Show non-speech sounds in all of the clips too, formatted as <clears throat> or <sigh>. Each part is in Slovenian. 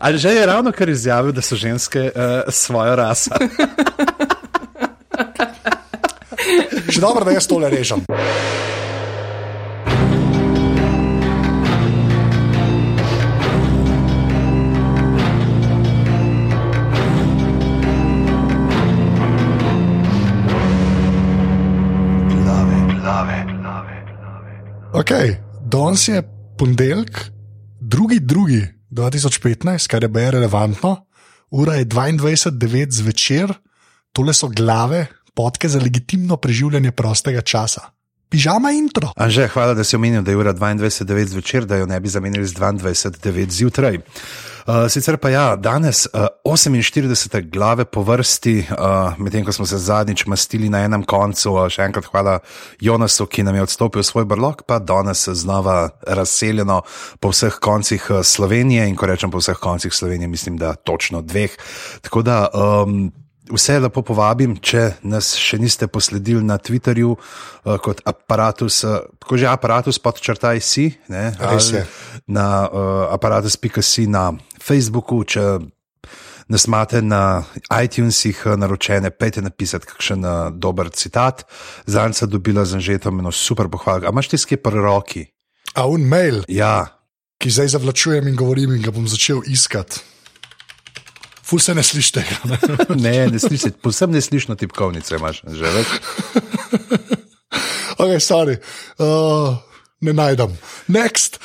Ali že je ravno kar izjavil, da so ženske uh, svojo raso? <laughs> Še dobro, da jaz tole režem. Ok, danes je ponedeljek, drugi, drugi 2015, kar je bilo relevantno, ura je 22:09 zvečer, tole so glave, podke za legitimno preživljanje prostega časa. Pižama intro. Anže, hvala, da si omenil, da je ura 22:09 zvečer, da jo ne bi zamenjali z 22:09 zjutraj. Uh, sicer pa ja, danes uh, 48 glave po vrsti, uh, medtem ko smo se zadnjič mastili na enem koncu, uh, še enkrat hvala Jonasu, ki nam je odstopil svoj brlog, pa danes znova razseljeno po vseh koncih Slovenije in ko rečem po vseh koncih Slovenije, mislim, da točno dveh. Tako da. Um, Vse lepo povabim, če nas še niste posledili na Twitterju uh, kot aparatus, uh, tako že aparatus podčrtaj si, ne, na uh, aparatus.si na Facebooku, če nas imate na iTunesih naročene, pejte napisati kakšen uh, dober citat. Sem dobila za žetom eno super pohvalo. A imaš ti skje pri roki? A un mail, Ja, ki zdaj zavlačujem in govorim in ga bom začel iskati. Ful se ne slišite. <laughs> Ne? ne, ne slišiš, posebno ne slišiš na tipkovnice, imaš že več. <laughs> ok, sorry. Uh, ne najdem. Next.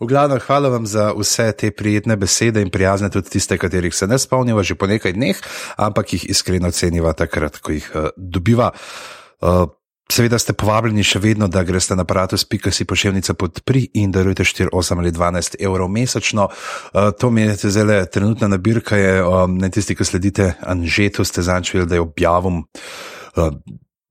V glavnem, hvala vam za vse te prijetne besede in prijazne, tudi tiste, katerih se ne spomniva že po nekaj dneh, ampak jih iskreno ceniva takrat, ko jih uh, dobiva. Uh, Seveda ste povabljeni še vedno, da greste na aparatus.com si pošiljnica podpri in darujete 4, 8 ali 12 evrov mesečno. Uh, to mi je zdaj trenutna nabirka, je, um, ne tisti, ki sledite Anžetu, ste zančili, da je objavim uh,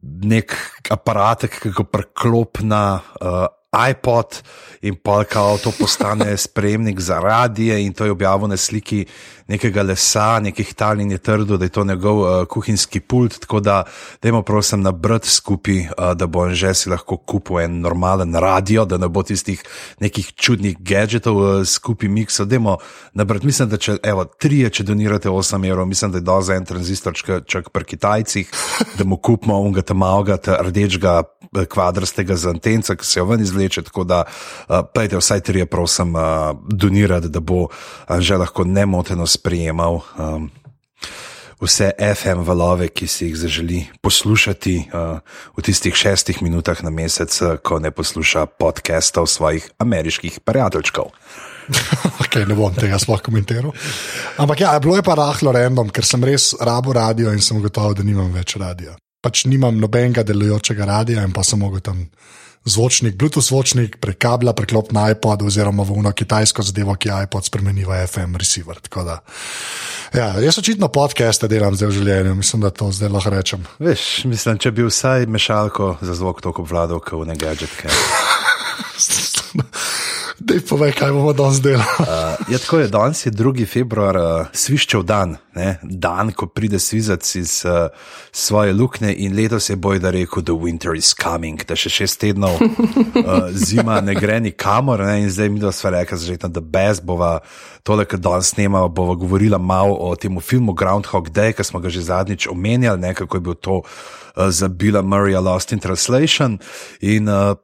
nek aparatek, ki ga preklop na uh, iPod in pa kao to postane <laughs> spremnik za radije in to je objavljeno na sliki nekega lesa, nekih tal in je trdo, da je to njegov uh, kuhinjski pult, tako da dajmo prosim nabrati skupaj, uh, da bo on že si lahko kupil en normalen radio, da ne bo tistih nekih čudnih gadgetov uh, skupaj miksa, dajmo nabrati, mislim, da če, evo, trije, če donirate 8 evrov, mislim, da je do za en tranzistor, čak pri Kitajcih, da mu kupimo unga tam malga, rdečega kvadrastega z antenca, ki se jo ven izvleče, tako da uh, pejte vsaj trije, prosim, uh, donirati, da bo uh, že lahko nemoteno sprejemal um, vse FM valove, ki si jih zaželi poslušati uh, v tistih šestih minutah na mesec, ko ne posluša podcastov svojih ameriških prijateljčkov. <laughs> okay, ne bom tega sploh komentiral. Ampak ja, bilo je pa rahlo random, ker sem res rabo radio in sem gotovo, da nimam več radia. Pač nimam nobenega delujočega radia in pa sem mogel tam zvočnik, Bluetooth zvočnik, prek kabla preklop na iPod oziroma v uno kitajsko zadevo, ki iPod spremeni v FM receiver. Da, ja, jaz očitno podcaste delam zdaj v življenju, mislim, da to zdaj lahko rečem. Veš, mislim, če bi vsaj mešalko za zvok toliko obvladal, kot v ne gadžetke. <laughs> Dej povej, kaj bomo danes delali. uh, <laughs> ja, tako je, danes je 2. februar, uh, sviščev dan, ne? dan, ko pride svizac iz uh, svoje luknje in letos je boj, da rekel, the winter is coming, da še šest tednov uh, <laughs> zima ne gre nikamor ne? in zdaj mi dva sva rekla, že tam, da bez bova tole, kar danes snema, bova govorila malo o tem filmu Groundhog Day, ki smo ga že zadnjič omenjali, ne? kako je bil to uh, za Billa Murraya Lost in Translation. In, uh,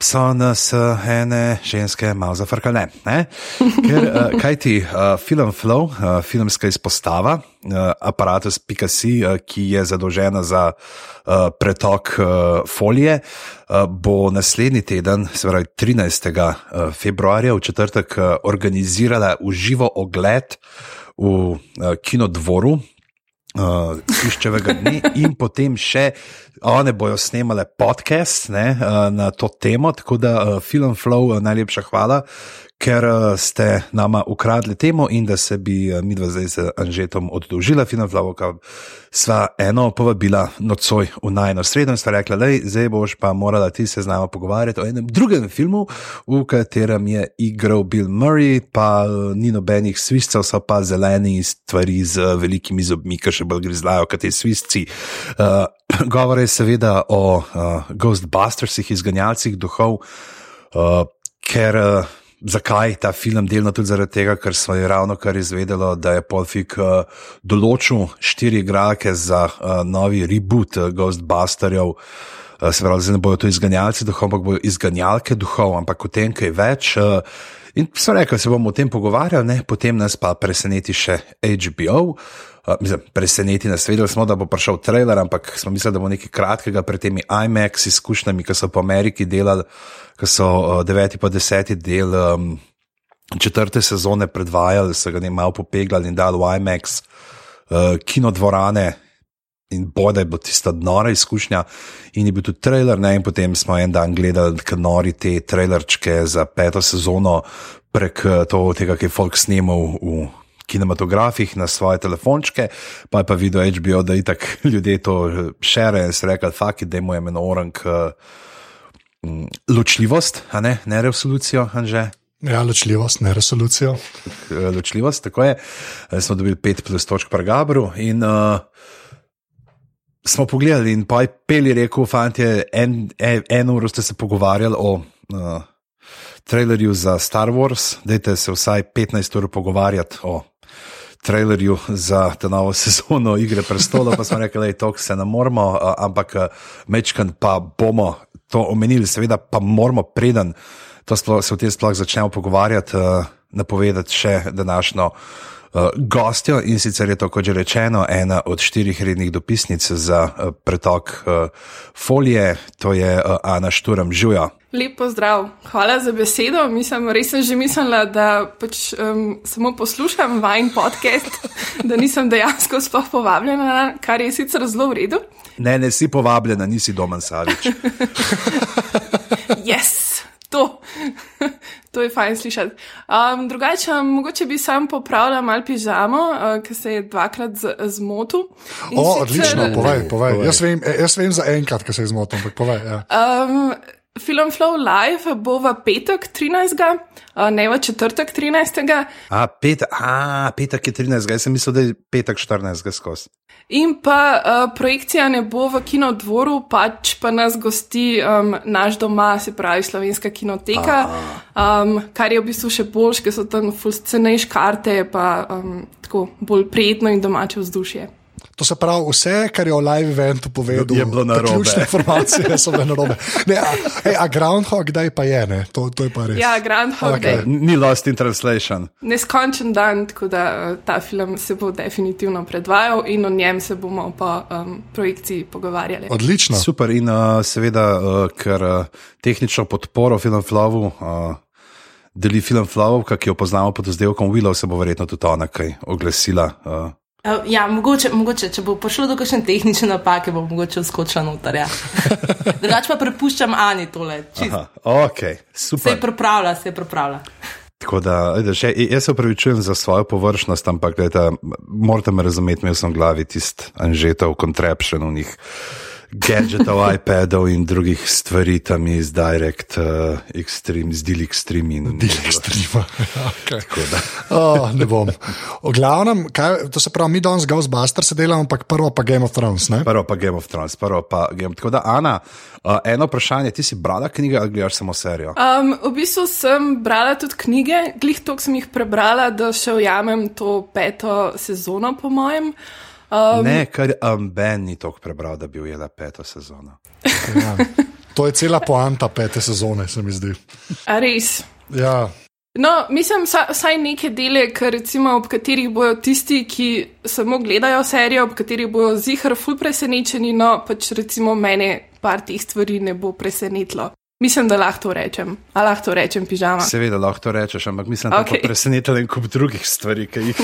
So nas uh, ene ženske malo zafrkale. Ker, uh, kaj ti, uh, film Flow, uh, filmska izpostava, uh, aparatus.si, uh, ki je zadolžena za uh, pretok uh, folije, uh, bo naslednji teden, se pravi 13. Uh, februarja, v četrtek, uh, organizirala uživo ogled v uh, kinodvoru, uh, Kriščevega dne, in potem še one bojo snemale podcast ne, uh, na to temo. Tako da uh, Film Flow, uh, najlepša hvala, ker uh, ste nama ukradli temo in da se bi uh, mi dva zdaj z Anžetom oddolžila, Flow, ki sva eno povabila nocoj v najno sredo in sta rekla, da zdaj boš pa morala ti se z nama pogovarjati o enem drugem filmu, v katerem je igral Bill Murray, pa uh, ni nobenih sviscev, so pa zeleni stvari z velikimi zobmi, ki še bolj grizlajo kot te svisci. Uh, <clears throat> Govore je seveda o uh, Ghostbustersih, izganjalcih duhov, uh, ker uh, zakaj ta film delno tudi zaradi tega, ker smo je ravno kar izvedelo, da je Polfik uh, določil štiri igralke za uh, novi reboot uh, Ghostbusterjev. Uh, se pravi, zdaj ne bodo to izganjalci duhov, ampak bodo izganjalke duhov, ampak o tem, kaj več. Uh, in so rekli, da se bomo o tem pogovarjali, ne? potem nas pa preseneti še HBO. Uh, mislim, preseneti nas, vedeli smo, da bo prišel trailer, ampak smo mislili, da bo nekaj kratkega pred temi IMAX izkušnjami, ki so po Ameriki delali, ki so uh, deveti pa deseti del um, četrte sezone predvajali, so ga ne malo popeglali in dali v IMAX uh, kinodvorane. In boj, da je bila tista nora izkušnja, in je bil tudi trailer, ne? in potem smo en dan gledali, kako nori te trailerčke za peto sezono prek to, tega, ki je folk snimal v kinematografih na svoje telefončke, pa je pa videl HBO, da je tako ljudje to šere in se fuck, da ima eno orang uh, ločljivost, a ne, ne resolucijo, anže. Ja, ločljivost, ne resolucijo. Ločljivost, tako je. Smo dobili pet plus točk pri Gabru in uh, smo pogledali in pa je peli rekel, fanti, en, en, eno uro ste se pogovarjali o. Uh, Trailerju za Star Wars, dajte se vsaj 15 ur pogovarjati o trailerju za to novo <laughs> sezono Igre prestola, pa smo rekli, da je to, se ne moramo, ampak mečkan pa bomo to omenili, seveda pa moramo preden sploh, se o tem sploh začnemo pogovarjati, napovedati še današnjo. Uh, gostjo in sicer je to, kot že rečeno, ena od štirih rednih dopisnic za uh, pretok uh, folije, to je uh, Ana Šturm Žuja. Lepo zdrav, hvala za besedo. Mislim, res sem že mislila, da pač, um, samo poslušam vajen podcast, <laughs> da nisem dejansko sploh povabljena, kar je sicer zelo v redu. Ne, ne si povabljena, nisi doma savič. <laughs> yes. To. To je fajn slišati. Um, drugače, mogoče bi sam popravila malo pižamo, uh, ki se je dvakrat zmotil. O, sicer... odlično, povej, povej. povej. Jaz, vem, jaz vem za enkrat, ki se je zmotil, ampak povej. Ja. Um, Film Flow Live bo v petek 13. ne v četrtek 13. A, pet, a, petek je 13. Jaz sem mislil, da je petek 14. skozi. In pa uh, projekcija ne bo v kinodvoru, pač pa nas gosti um, naš doma, se pravi slovenska kinoteka, um, kar je v bistvu še boljše, ker so tam fulcenejše karte, pa um, tako bolj prijetno in domače vzdušje. To se pravi, vse, kar je o live eventu povedal, je bilo na robu. Ključne informacije so bile na robu. A, a Groundhog Day pa je, ne? To, to je pa res. Ja, Groundhog okay. Day. Ni lost in translation. Neskončen dan, tako da uh, ta film se bo definitivno predvajal in o njem se bomo po um, projekciji pogovarjali. Odlično. Super in uh, seveda, uh, ker uh, tehnično podporo film Flowu. Uh, Deli film Flow, ki jo poznamo pod izdelkom Willow, se bo verjetno tudi ona kaj oglasila. Uh, Uh, ja, mogoče, mogoče, če bo prišlo do kakšne tehnične napake, bo mogoče skočila noter. Ja. <laughs> Drugač pa prepuščam Ani tole. Aha, okay, se je pripravila, se je pripravila. Tako da, še, jaz se upravičujem za svojo površnost, ampak morate me razumeti, imel sem v glavi tisti anžetov, contraptionovnih gadgetov, <laughs> iPadov in drugih stvari tam iz Direct, uh, Extreme, z Dil Extreme. In, Dil Extreme. okay. oh, ne bom. O glavnem, kaj, to se pravi, mi danes Ghostbusters se delamo, ampak prvo pa Game of Thrones. Ne? Prvo pa Game of Thrones, prvo pa Game. Tako da, Ana, uh, eno vprašanje, ti si brala knjige ali gledaš samo serijo? Um, v bistvu sem brala tudi knjige, glih tok sem jih prebrala, da še ujamem to peto sezono, po mojem. Um, ne, ker um, Ben ni tako prebral, da bi ujela peto sezono. Ja. To je cela poanta pete sezone, se mi zdi. A res. Ja. No, mislim, vsaj neke dele, recimo, ob katerih bojo tisti, ki samo gledajo serijo, ob katerih bojo zihar ful presenečeni, no pač recimo mene par teh stvari ne bo presenetilo. Mislim, da lahko to rečem. A lahko to rečem, pižama. Seveda lahko to rečeš, ampak mislim, da okay. je presenečen en kup drugih stvari, ki jih,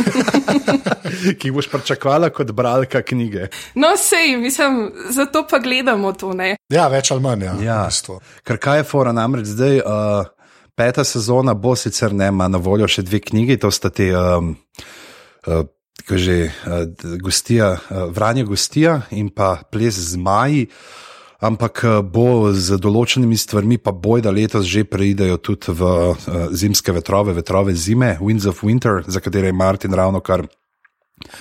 <laughs> ki jih boš pričakovala kot bralka knjige. No, sej, mislim, zato pa gledamo to, ne? Ja, več ali manj. Ja, ja. Ker kaj je fora namreč zdaj? Uh, peta sezona bo sicer ne, ima na voljo še dve knjigi, to sta ti. Um, uh, Ko že uh, gostija, uh, vranje gostija in pa ples z maji, uh, ampak eh, bo z določenimi stvarmi, pa boj, da letos že preidejo tudi v uh, zimske vetrove, vetrove zime, Winds of Winter, za katere je Martin ravno kar.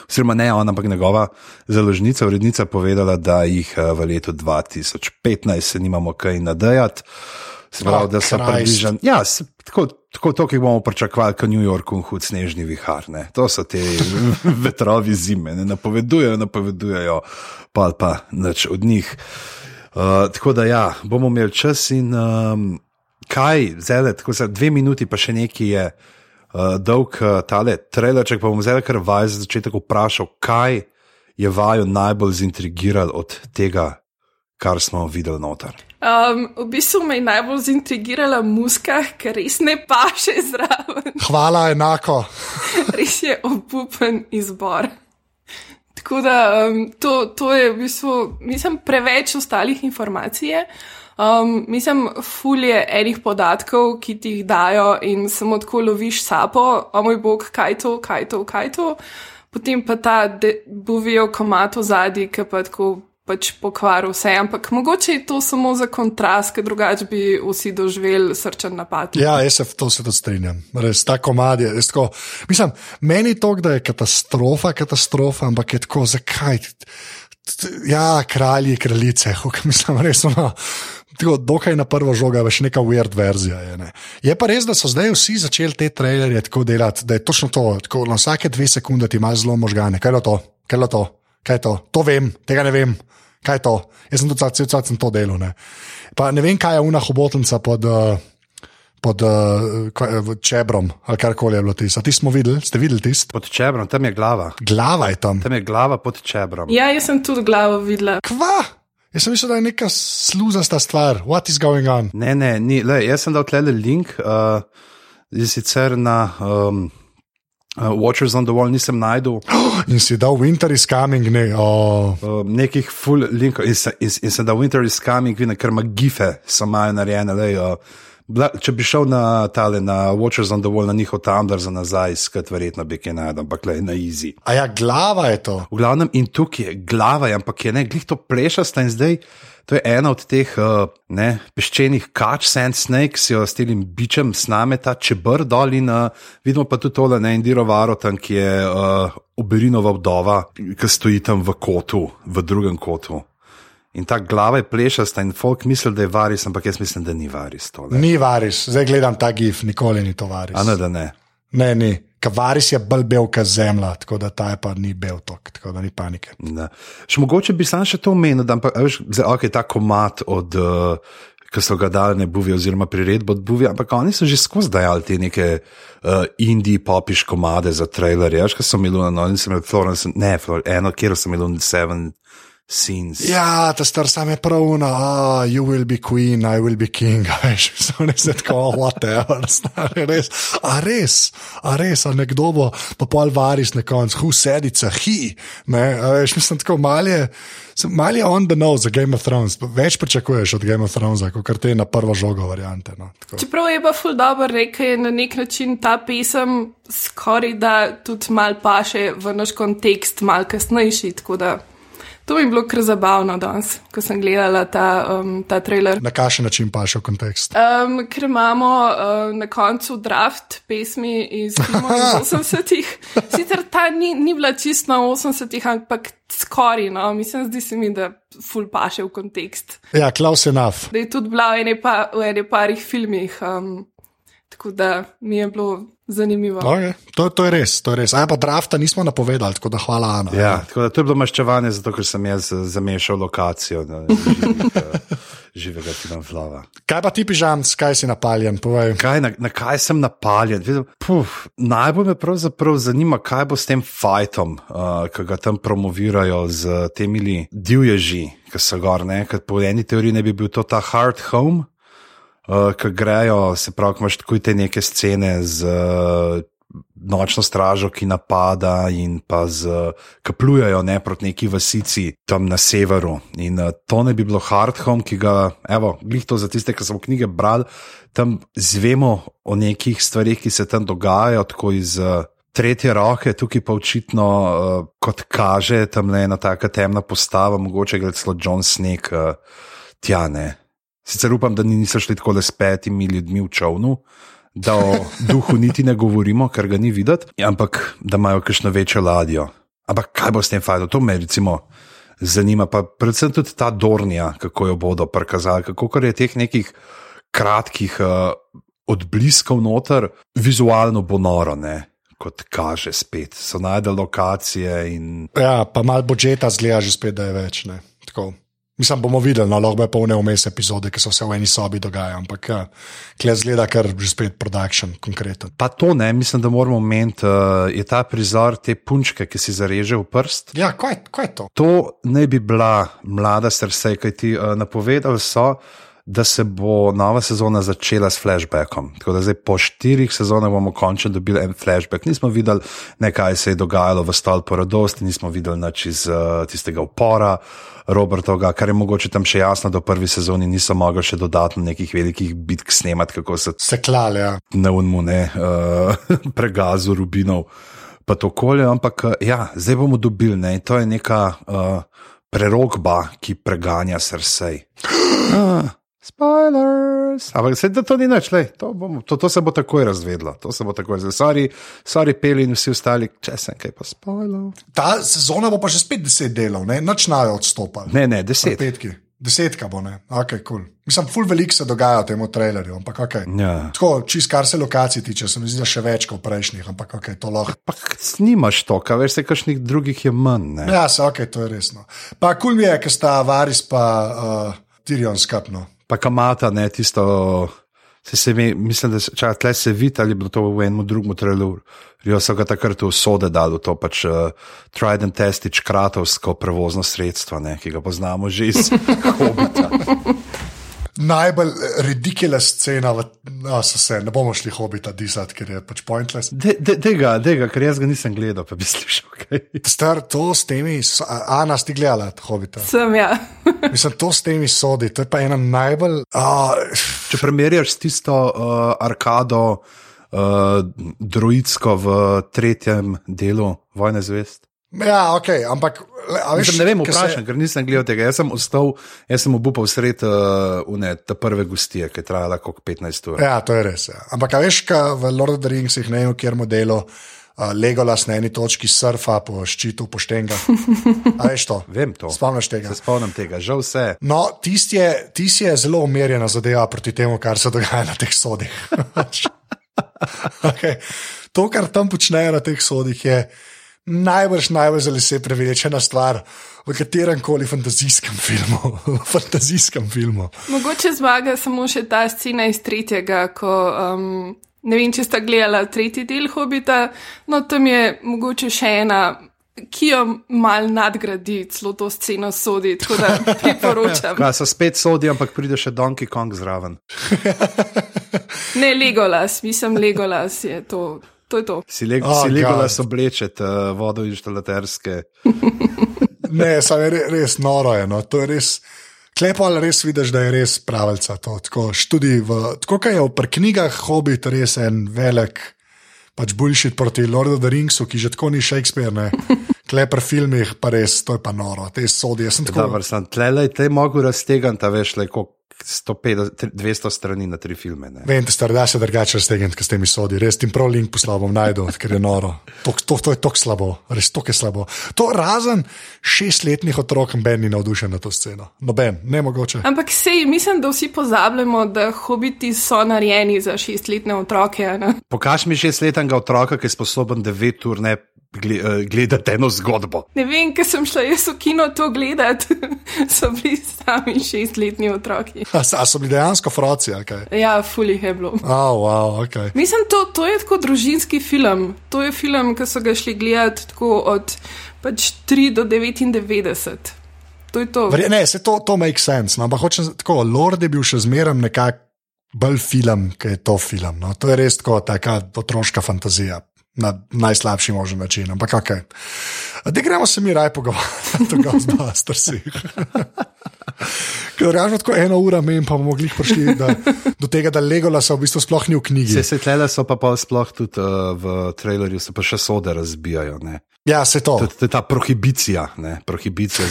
Oziroma, ne on, ampak njegova založnica, urednica, povedala, da jih uh, v letu 2015 se nimamo kaj nadejati. Se pravi, Ah, da so približeni. Ja, tako, tako to, ki bomo pričakovali, kot New York in hud snežni vihar. Ne. To so te <laughs> vetrovi zime, ne napovedujejo, napovedujejo, pa pa nič od njih. Uh, tako da ja, bomo imeli čas in um, kaj, zdaj, tako za dve minuti, pa še nekaj je uh, dolg uh, tale trailerček, pa bom zdaj kar vaj za začetek vprašal, kaj je vaju najbolj zintrigiralo od tega, kar smo videli noter. Um, v bistvu me je najbolj zintrigirala muska, ker res ne paše zraven. Hvala, enako. <laughs> res je obupen izbor. Tako da um, to, to je v bistvu, mislim, preveč ostalih informacij. je. Um, mislim, fulje enih podatkov, ki ti jih dajo in samo tako loviš sapo, o moj bog, kaj to, kaj to, kaj to. Potem pa ta buvijo komat v zadnji, ki pa tako pač pokvaril vse. Ampak mogoče je to samo za kontrast, ker drugače bi vsi doživeli srčen napad. Ja, jaz se v to se tudi strinjam. Res, ta komad je. Tako, mislim, meni je to, da je katastrofa, katastrofa, ampak je tako, zakaj? Ja, kralji, kraljice, <laughs> huk, mislim, res ono. Tako, dokaj na prvo žogo, veš, neka weird verzija. Je, ne. je pa res, da so zdaj vsi začeli te trailerje tako delati, da je točno to. Tako, na vsake dve sekunde ti imaš zelo možgane. Kaj je to? Kaj je to? Kaj je to? To vem, tega ne vem. Kaj je to? Jaz sem tudi cel cel cel to delal. Ne. Pa ne vem, kaj je una hobotnica pod. Uh, pod uh, čebrom ali karkoli je bilo tisto. Ti smo videli, ste videli tisto? Pod čebrom, tam je glava. Glava je tam. Tam je glava pod čebrom. Ja, jaz sem tudi glavo videla. Kva? Jaz sem mislil, da je neka sluzasta stvar. What is going on? Ne, ne, ni, le, jaz sem dal tle link, uh, sicer na um, uh, Watchers on the Wall nisem najdel <gasps> In si dal Winter is coming, ne. Oh. uh, nekih full linkov in, se- in, in sem dal Winter is coming, vina, ker ima gife, so imajo narejene. Lej, uh, bla, če bi šel na tale, na Watchers on the Wall, na njihov Tumblr za nazaj, skratka, verjetno bi kaj najdel, ampak le na easy. A ja, glava je to. V glavnem, in tukaj je glava, je, ampak je ne, glih to plešasta in zdaj. To je ena od teh uh, ne, peščenih kač, sand snakes, jo s tem bičem sname ta čebr dol in uh, vidimo pa tudi tole, ne, Indiro Varo tam, ki je uh, Oberinova vdova, ki stoji tam v kotu, v drugem kotu. In ta glava je plešasta in folk misli, da je varis, ampak jaz mislim, da ni varis tole. Ni varis, zdaj gledam ta gif, nikoli ni to varis. A ne, da ne. Ne, ni. Ka varis je bolj bel kot zemlja, tako da ta je pa ni bel tok, tako da ni panike. Ne. Še mogoče bi sam še to omenil, da ampak, veš, zdaj, okay, ta komat od. Uh, Ki so ga dali ne buvi, oziroma priredbo od buvi, ampak oni so že skozi dajali te neke uh, indie popiš komade za trailerje. Veš, kaj so imeli na novi, nisem imel Florence, ne, Flor, eno, kjer so imeli Seven Scenes. Ja, ta star sam je pravno, ah, you will be queen, I will be king. <laughs> a Veš, <laughs> so res tako, "Oh, whatever, <laughs> stari, res. A res, a res, a nekdo bo pa pol varis na koncu, who said it's a he. Ne, a veš, mislim, tako mal je, sem- mal je on the nose za Game of Thrones. Več pričakuješ od Game of Thrones, kot te na prvo žogo variante. No, tako. Čeprav je pa ful dobro rekel, je na nek način ta pesem skoraj da tudi mal paše v naš kontekst, mal kasnejši. tako da To mi je bilo kar zabavno danes, ko sem gledala ta, um, ta trailer. Na kakšen način pa še v kontekst? Um, ker imamo uh, na koncu draft pesmi iz filmov iz <laughs> 80-ih. Sicer ta ni, ni bila čisto na 80-ih, ampak skoraj, no, mislim, zdi se mi, da ful paše v kontekst. Ja, Klaus enough. Da je tudi bila v ene, pa, v ene parih filmih, um, tako da mi je bilo zanimivo. Okay. To, to je res, to je res. A ja, drafta nismo napovedali, tako da hvala Ana. Ja, tako da to je bilo maščevanje, zato ker sem jaz eh, zamešal lokacijo da, živega, <laughs> živega filmflava. Kaj pa ti pižam, kaj si napaljen? Povej. Kaj, na, na kaj sem napaljen? Puf, najbolj me pravzaprav zanima, kaj bo s tem fajtom, uh, ki ga tam promovirajo z temi divježi, ki so gor. ne, ker Po eni teoriji ne bi bil to ta hard home, uh, ki grejo, se pravi, imaš takoj te neke scene z. Uh, Nočno stražo, ki napada, in pa z, ki plujajo ne, proti neki vasici tam na severu. In uh, to ne bi bilo hard home, ki ga, evo, glih to za tiste, ki so knjige brali, tam zvemo o nekih stvarih, ki se tam dogajajo, tako iz uh, tretje roke, tukaj pa očitno, uh, kot kaže, tam le ena taka temna postava, mogoče gre celo John Snake uh, tja ne. Sicer upam, da ni- niso šli tako le s petimi ljudmi v čovnu. Da o duhu niti ne govorimo, ker ga ni videti, ampak da imajo kakšno večjo ladjo. Ampak kaj bo s tem fajnom, to me recimo zanima, pa predvsem tudi ta Dornija, kako jo bodo prikazali, kako je teh nekih kratkih uh, odbliskov noter, vizualno bo noro, ne. Kot kaže, spet so najdel lokacije. In... Ja, pa malo budžeta zgleda, že spet, da je več. Ne. Tako. Mislim, bomo videli, no, lahko je polne vmes epizode, ki so se v eni sobi dogajale, ampak ja, klej zgleda, kar že spet production, konkreten. Pa to ne, mislim, da moramo omeniti, uh, je ta prizor te punčke, ki si zareže v prst. Ja, kaj, kaj je to? To ne bi bila mlada srce, kaj ti uh, napovedali so da se bo nova sezona začela s flashbackom. Tako da zdaj po štirih sezonah bomo končno dobili en flashback. Nismo videli, ne, kaj se je dogajalo v stolpu radosti, nismo videli nič iz uh, tistega upora. Robertoga, kar je mogoče tam še jasno, da v prvi sezoni niso mogli še dodatno nekih velikih bitk snemati, kako se se klale. Ja. Na unmu ne, uh, <laughs> pregazu rubinov, pa to okolje. Ampak uh, ja, zdaj bomo dobili, ne, to je neka uh, prerogba, ki preganja srce. Uh. <gasps> Spoilers. Ampak se da to ni lej, to, bomo, to, to se bo takoj razvedlo. To se bo takoj razvedlo. Sorry, sorry, peli in vsi ostali, če sem kaj pa spoilal. Ta sezona bo pa že spet deset delov, ne načnajo odstopati. Ne, ne, deset. Petki. Desetka bo, ne, ok, kul. Cool. Mislim, full velik se dogaja v tem trailerju, ampak ok. Ja. Tako, čist kar se lokacij tiče, se mi zdi, da še več kot prejšnjih, ampak ok, to lahko. Pa snimaš to, kaj veš, se kakšnih drugih je manj. Ne? Ja, se ok, to je resno. Pa kul cool mi je, ker sta Varis pa uh, Tyrion skapno pa kamata, ne tisto. Se se mi, mislim, da če tle se vidi, ali bo to v enem drugem traileru. Jo so ga takrat v sode dali, to pač uh, Trident testič, kratovsko prevozno sredstvo, ne, ki ga poznamo že iz <laughs> Hobita najbolj ridiculous scena, v, no, se, ne bomo šli hobiti, disati, ker je pač pointless. Tega, de, de, ker jaz ga nisem gledal, pa bi <laughs> slišal kaj. Star to s temi, Ana, ti gledala, hobita. Sem ja. <laughs> Mislim, to s temi sodi, to je pa ena najbolj. Uh, Če primerjaš s tisto uh, arkado, uh, droidsko v tretjem delu Vojne zvest. Ja, ok, ampak. Veš, Mislim, ne vem, vprašam, se... ker nisem gledal tega. Jaz sem ostal, jaz sem obupal sred uh, te prve gostije, ki je trajala kot 15 ur. Ja, to je res. Ja. Ampak, veš, kaj v Lord of the Ringsih ne vem, kjer modelu. Uh, Legolas na eni točki surfa po ščitu poštenga. <laughs> Veš to? Vem to. Spomniš tega? Se spomnim tega, žal vse. No, tisti je, tist je zelo umirjena zadeva proti temu, kar se dogaja na teh sodih. <laughs> okay. To, kar tam počnejo na teh sodih, je najbrž najbolj za lese prevečena stvar v katerem koli fantazijskem filmu. <laughs> fantazijskem filmu. Mogoče zmaga samo še ta scena iz tretjega, ko. Um, ne vem, če sta gledala tretji del Hobita, no tam je mogoče še ena. Ki jo mal nadgradi, celo to sceno sodi, tako da <laughs> priporočam. Ja, so spet sodi, ampak pride še Donkey Kong zraven. <laughs> ne, Legolas, mislim, Legolas je to to je to. Si lego, oh, lego da so blečet uh, vodo inštalaterske. <laughs> ne, samo je res, res noro. Je, no. To je res. Klepo ali res vidiš, da je res pravica. To. Tako, v, tako kaj je v knjigah Hobbit res en velik. Pač bullshit proti Lordu of the Ringsu, ki že tako ni Shakespeare, <laughs> klepr filmih, pa res, to je pa noro, te sodi. Tako... Dobar, sem tle, te mogo raztegati, veš, le, koliko 150, 200 strani na tri filme. Ne. Vem, da ste da se drugače raztegniti, ker ste mi sodi. Res ti prav link poslal bom najdu, ker je noro. To, to, to je tako slabo, res to je slabo. To razen šestletnih otrok, Ben ni navdušen na to sceno. Noben, ne mogoče. Ampak sej, mislim, da vsi pozabljamo, da hobiti so narejeni za šestletne otroke. Pokaž mi šestletnega otroka, ki je sposoben devet ur ne gledati eno zgodbo. Ne vem, ker sem šla jaz v kino to gledati, <laughs> so bili sami šestletni otroki. A, a so bili dejansko froci? Okay. Ja, fully je bilo. Oh, wow, okay. Mislim, to, to je tako družinski film. To je film, ki so ga šli gledati tako od pač 3 do 99. To je to. Vre, ne, se to, to make sense. No, ampak hočem tako, Lord je bil še zmeraj nekako. Bolj film, ki je to film. No. To je res tako, taka otroška fantazija na najslabši možen način. Ampak kaj, okay. da gremo se mi raj pogovarjati, to zdaj strsi. <laughs> Ker ražemo tako eno uro, men pa bomo mogli prišli da, do tega, da Legola se v bistvu sploh ni v knjigi. Se svetlele so pa, pa sploh tudi uh, v trailerju, se pa še sode razbijajo. Ne? Ja, se to. To, je ta prohibicija. prohibicija.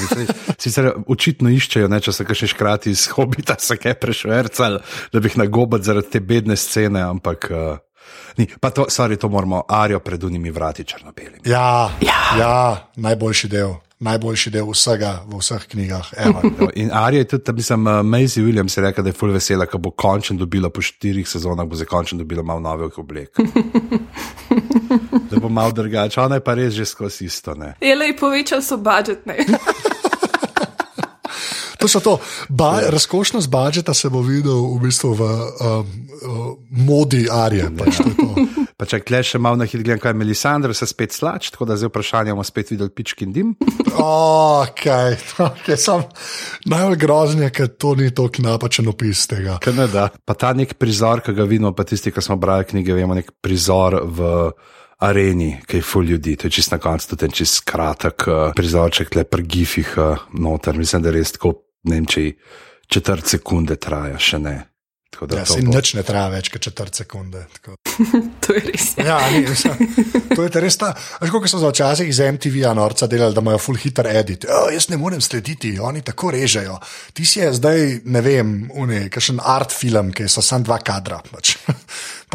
Sicer očitno iščejo, ne, če se kaj še škrati iz hobita, se kaj prešvercal, da bi jih nagobili zaradi te bedne scene, ampak. Uh, Ni, pa to, sorry, to moramo, arijo pred unimi vrati črno-belimi. Ja, ja. ja, najboljši del. najboljši del vsega v vseh knjigah. ever. <laughs> No, In Arija je tudi, mislim, uh, Maisie Williams je rekla, da je full vesela, ko bo končno dobila po štirih sezonah, bo zdaj končno dobila malo novih oblek. <laughs> da bo malo drugače, ona je pa res že skozi isto. Ne? Ele, povečal so budžet, ne. <laughs> To so to. Ba, razkošnost budžeta se bo videl v bistvu v um, modi Arije. Pač, to je to. <laughs> Pa če kleš še malo na hit, gledam, kaj je Melisandre, se spet slač, tako da zdaj vprašanje bomo spet videli pički in dim. Okay, okay, sam, najbolj groznje je, ker to ni tako napačen opis tega. Kaj ne da. Pa ta nek prizor, ki ga vidimo, pa tisti, ki smo brali knjige, vemo nek prizor v areni, ki je full ljudi, to je čist na koncu, tudi čist kratek uh, prizorček, le pri gifih uh, noter, mislim, da res tako, ne vem, če četrt sekunde traja, še ne. Tako da Ja, to se bo- nič ne traja več kot četrt sekunde. Tako. <laughs> To je res. Ja. Ja, ni, mislim, to je res ta. Veš, kako so za včasih iz MTV-ja norca delali, da imajo full hitter edit. O, jaz ne morem slediti, oni tako režejo. Ti si je zdaj, ne vem, kakšen art film, ki so samo dva kadra pač,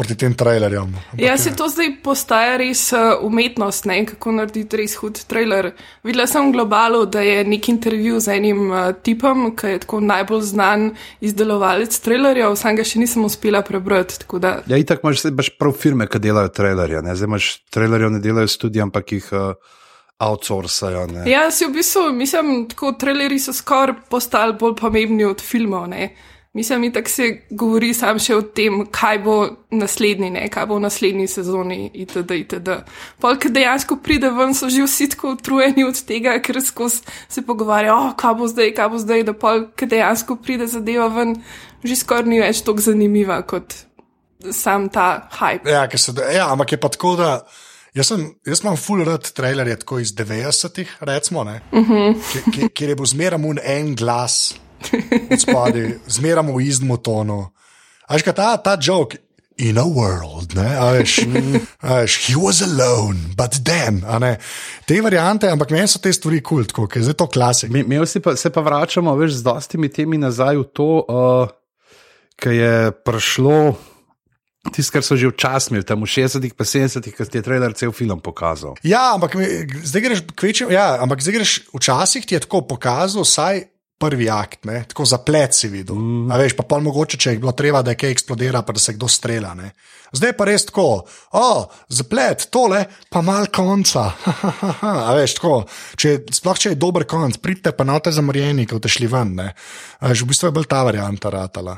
proti tem trailerjem. Ja, se to zdaj postaja res uh, umetnost, ne, kako narediti res hud trailer. Videla sem v globalu, da je nek intervju z enim uh, tipom, ki je tako najbolj znan izdelovalec trailerjev, sam ga še nisem uspela prebrati. tako da- Ja, itak imaš, zdaj imaš prav firme, ki delajo trailerje. Ne? Zdaj imaš trailerjev, ne delajo študije, ampak jih uh, outsourcajo. ne. Ja, si v bistvu, mislim, tako trailerji so skoraj postali bolj pomembni od filmov. Ne. Mislim, da se govori sam še o tem, kaj bo naslednji, ne, kaj bo v naslednji sezoni itd. itd. Pol, ki dejansko pride ven, so že vsi tako utrujeni od tega, ker skozi se pogovarjajo, oh, kaj bo zdaj, kaj bo zdaj, da pol, ki dejansko pride zadeva ven, že skoraj ni več tako zanimiva kot sam ta hype. Ja, se, ja, ampak je pa tako, da. Jaz, sem, jaz imam full rad trailerje tako iz 90-ih, recimo, uh -huh. kjer, kjer je bil zmeraj en glas spodaj, zmeraj v istem tonu. Až ka ta, ta joke. In a world, ne, a veš, <laughs> a veš, he was alone, but then, a ne. Te variante, ampak meni so te stvari kul, cool, ker je zdaj to klasik. Mi, mi vsi pa, se pa vračamo veš, z dostimi temi nazaj v to, uh, kar je prišlo. Tisto, kar so že včasih imeli, tam v 60-ih, pa 70-ih, ko ti je trailer cel film pokazal. Ja, ampak mi- zdaj greš kvečem, ja, ampak zdaj greš včasih ti je tako pokazal, vsaj prvi akt, ne? tako zaplet si videl. Mm. A veš, pa pol mogoče, če je bilo treba, da je kaj eksplodira, pa da se kdo strela. Ne? Zdaj pa res tako, o, zaplet, tole, pa mal konca. <laughs> A veš, tako, če, sploh če je dober konc, pridite pa na te zamorjeni, ko te šli ven. Ne? A veš, v bistvu je bolj ta varianta ratala.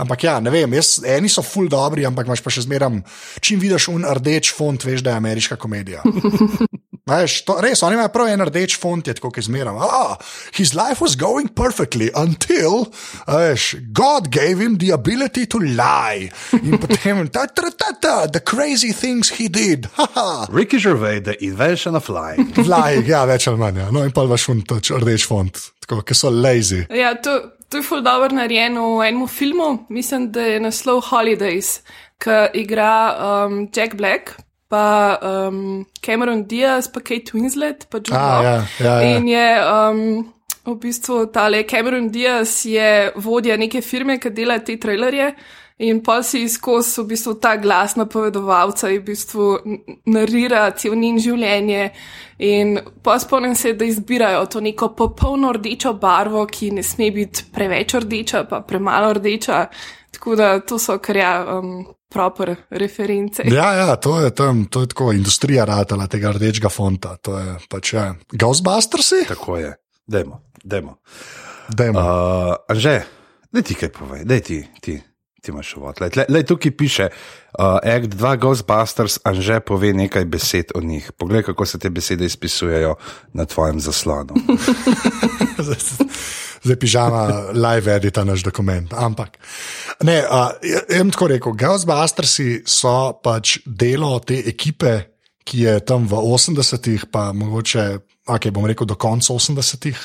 Ampak ja, ne vem, jaz, eni so full dobri, ampak imaš pa še zmeraj, čim vidiš un rdeč font, veš, da je ameriška komedija. <laughs> Veš, to, res, oni imajo prav en rdeč font, je tako, ki zmeraj. Ah, his life was going perfectly until, veš, God gave him the ability to lie. In <laughs> potem, ta, ta, ta, ta, the crazy things he did. Haha. Ricky Gervais, The Invention of Lying. <laughs> Fly, ja, več ali manj. Ja. No, in pa imaš un rdeč font, tako, ki so lazy. Ja, to, to je ful dobro narejeno v enem filmu, mislim, da je naslov Holidays, ki igra um, Jack Black. Pa um, Cameron Diaz, pa Kate Winslet, pa Jude A, Law. ja, ja, ja. In je um, v bistvu tale Cameron Diaz je vodja neke firme, ki dela te trailerje. In pa si skozi v bistvu ta glas napovedovalca, in v bistvu narira cel njen življenje. In pa spomnim se, da izbirajo to neko popolno rdečo barvo, ki ne sme biti preveč rdeča, pa premalo rdeča. Tako da to so kar ja, um, proper reference. Ja, ja, to je tam, to je tako industrija ratala tega rdečega fonta. To je pač, ja. Ghostbustersi? Tako je. Dajmo, dajmo. Dajmo. Uh, Anže, da ti kaj povej, da ti, ti, ti imaš uvod. Lej, lej, tukaj piše, uh, Act 2 Ghostbusters, Anže pove nekaj besed o njih. Poglej, kako se te besede izpisujejo na tvojem zaslonu. <laughs> <laughs> <laughs> Zdaj pižama live edita naš dokument. Ampak, ne, uh, jaz tako rekel, Ghostbustersi so pač delo te ekipe, ki je tam v 80-ih, pa mogoče, ok, bom rekel, do konca 80-ih,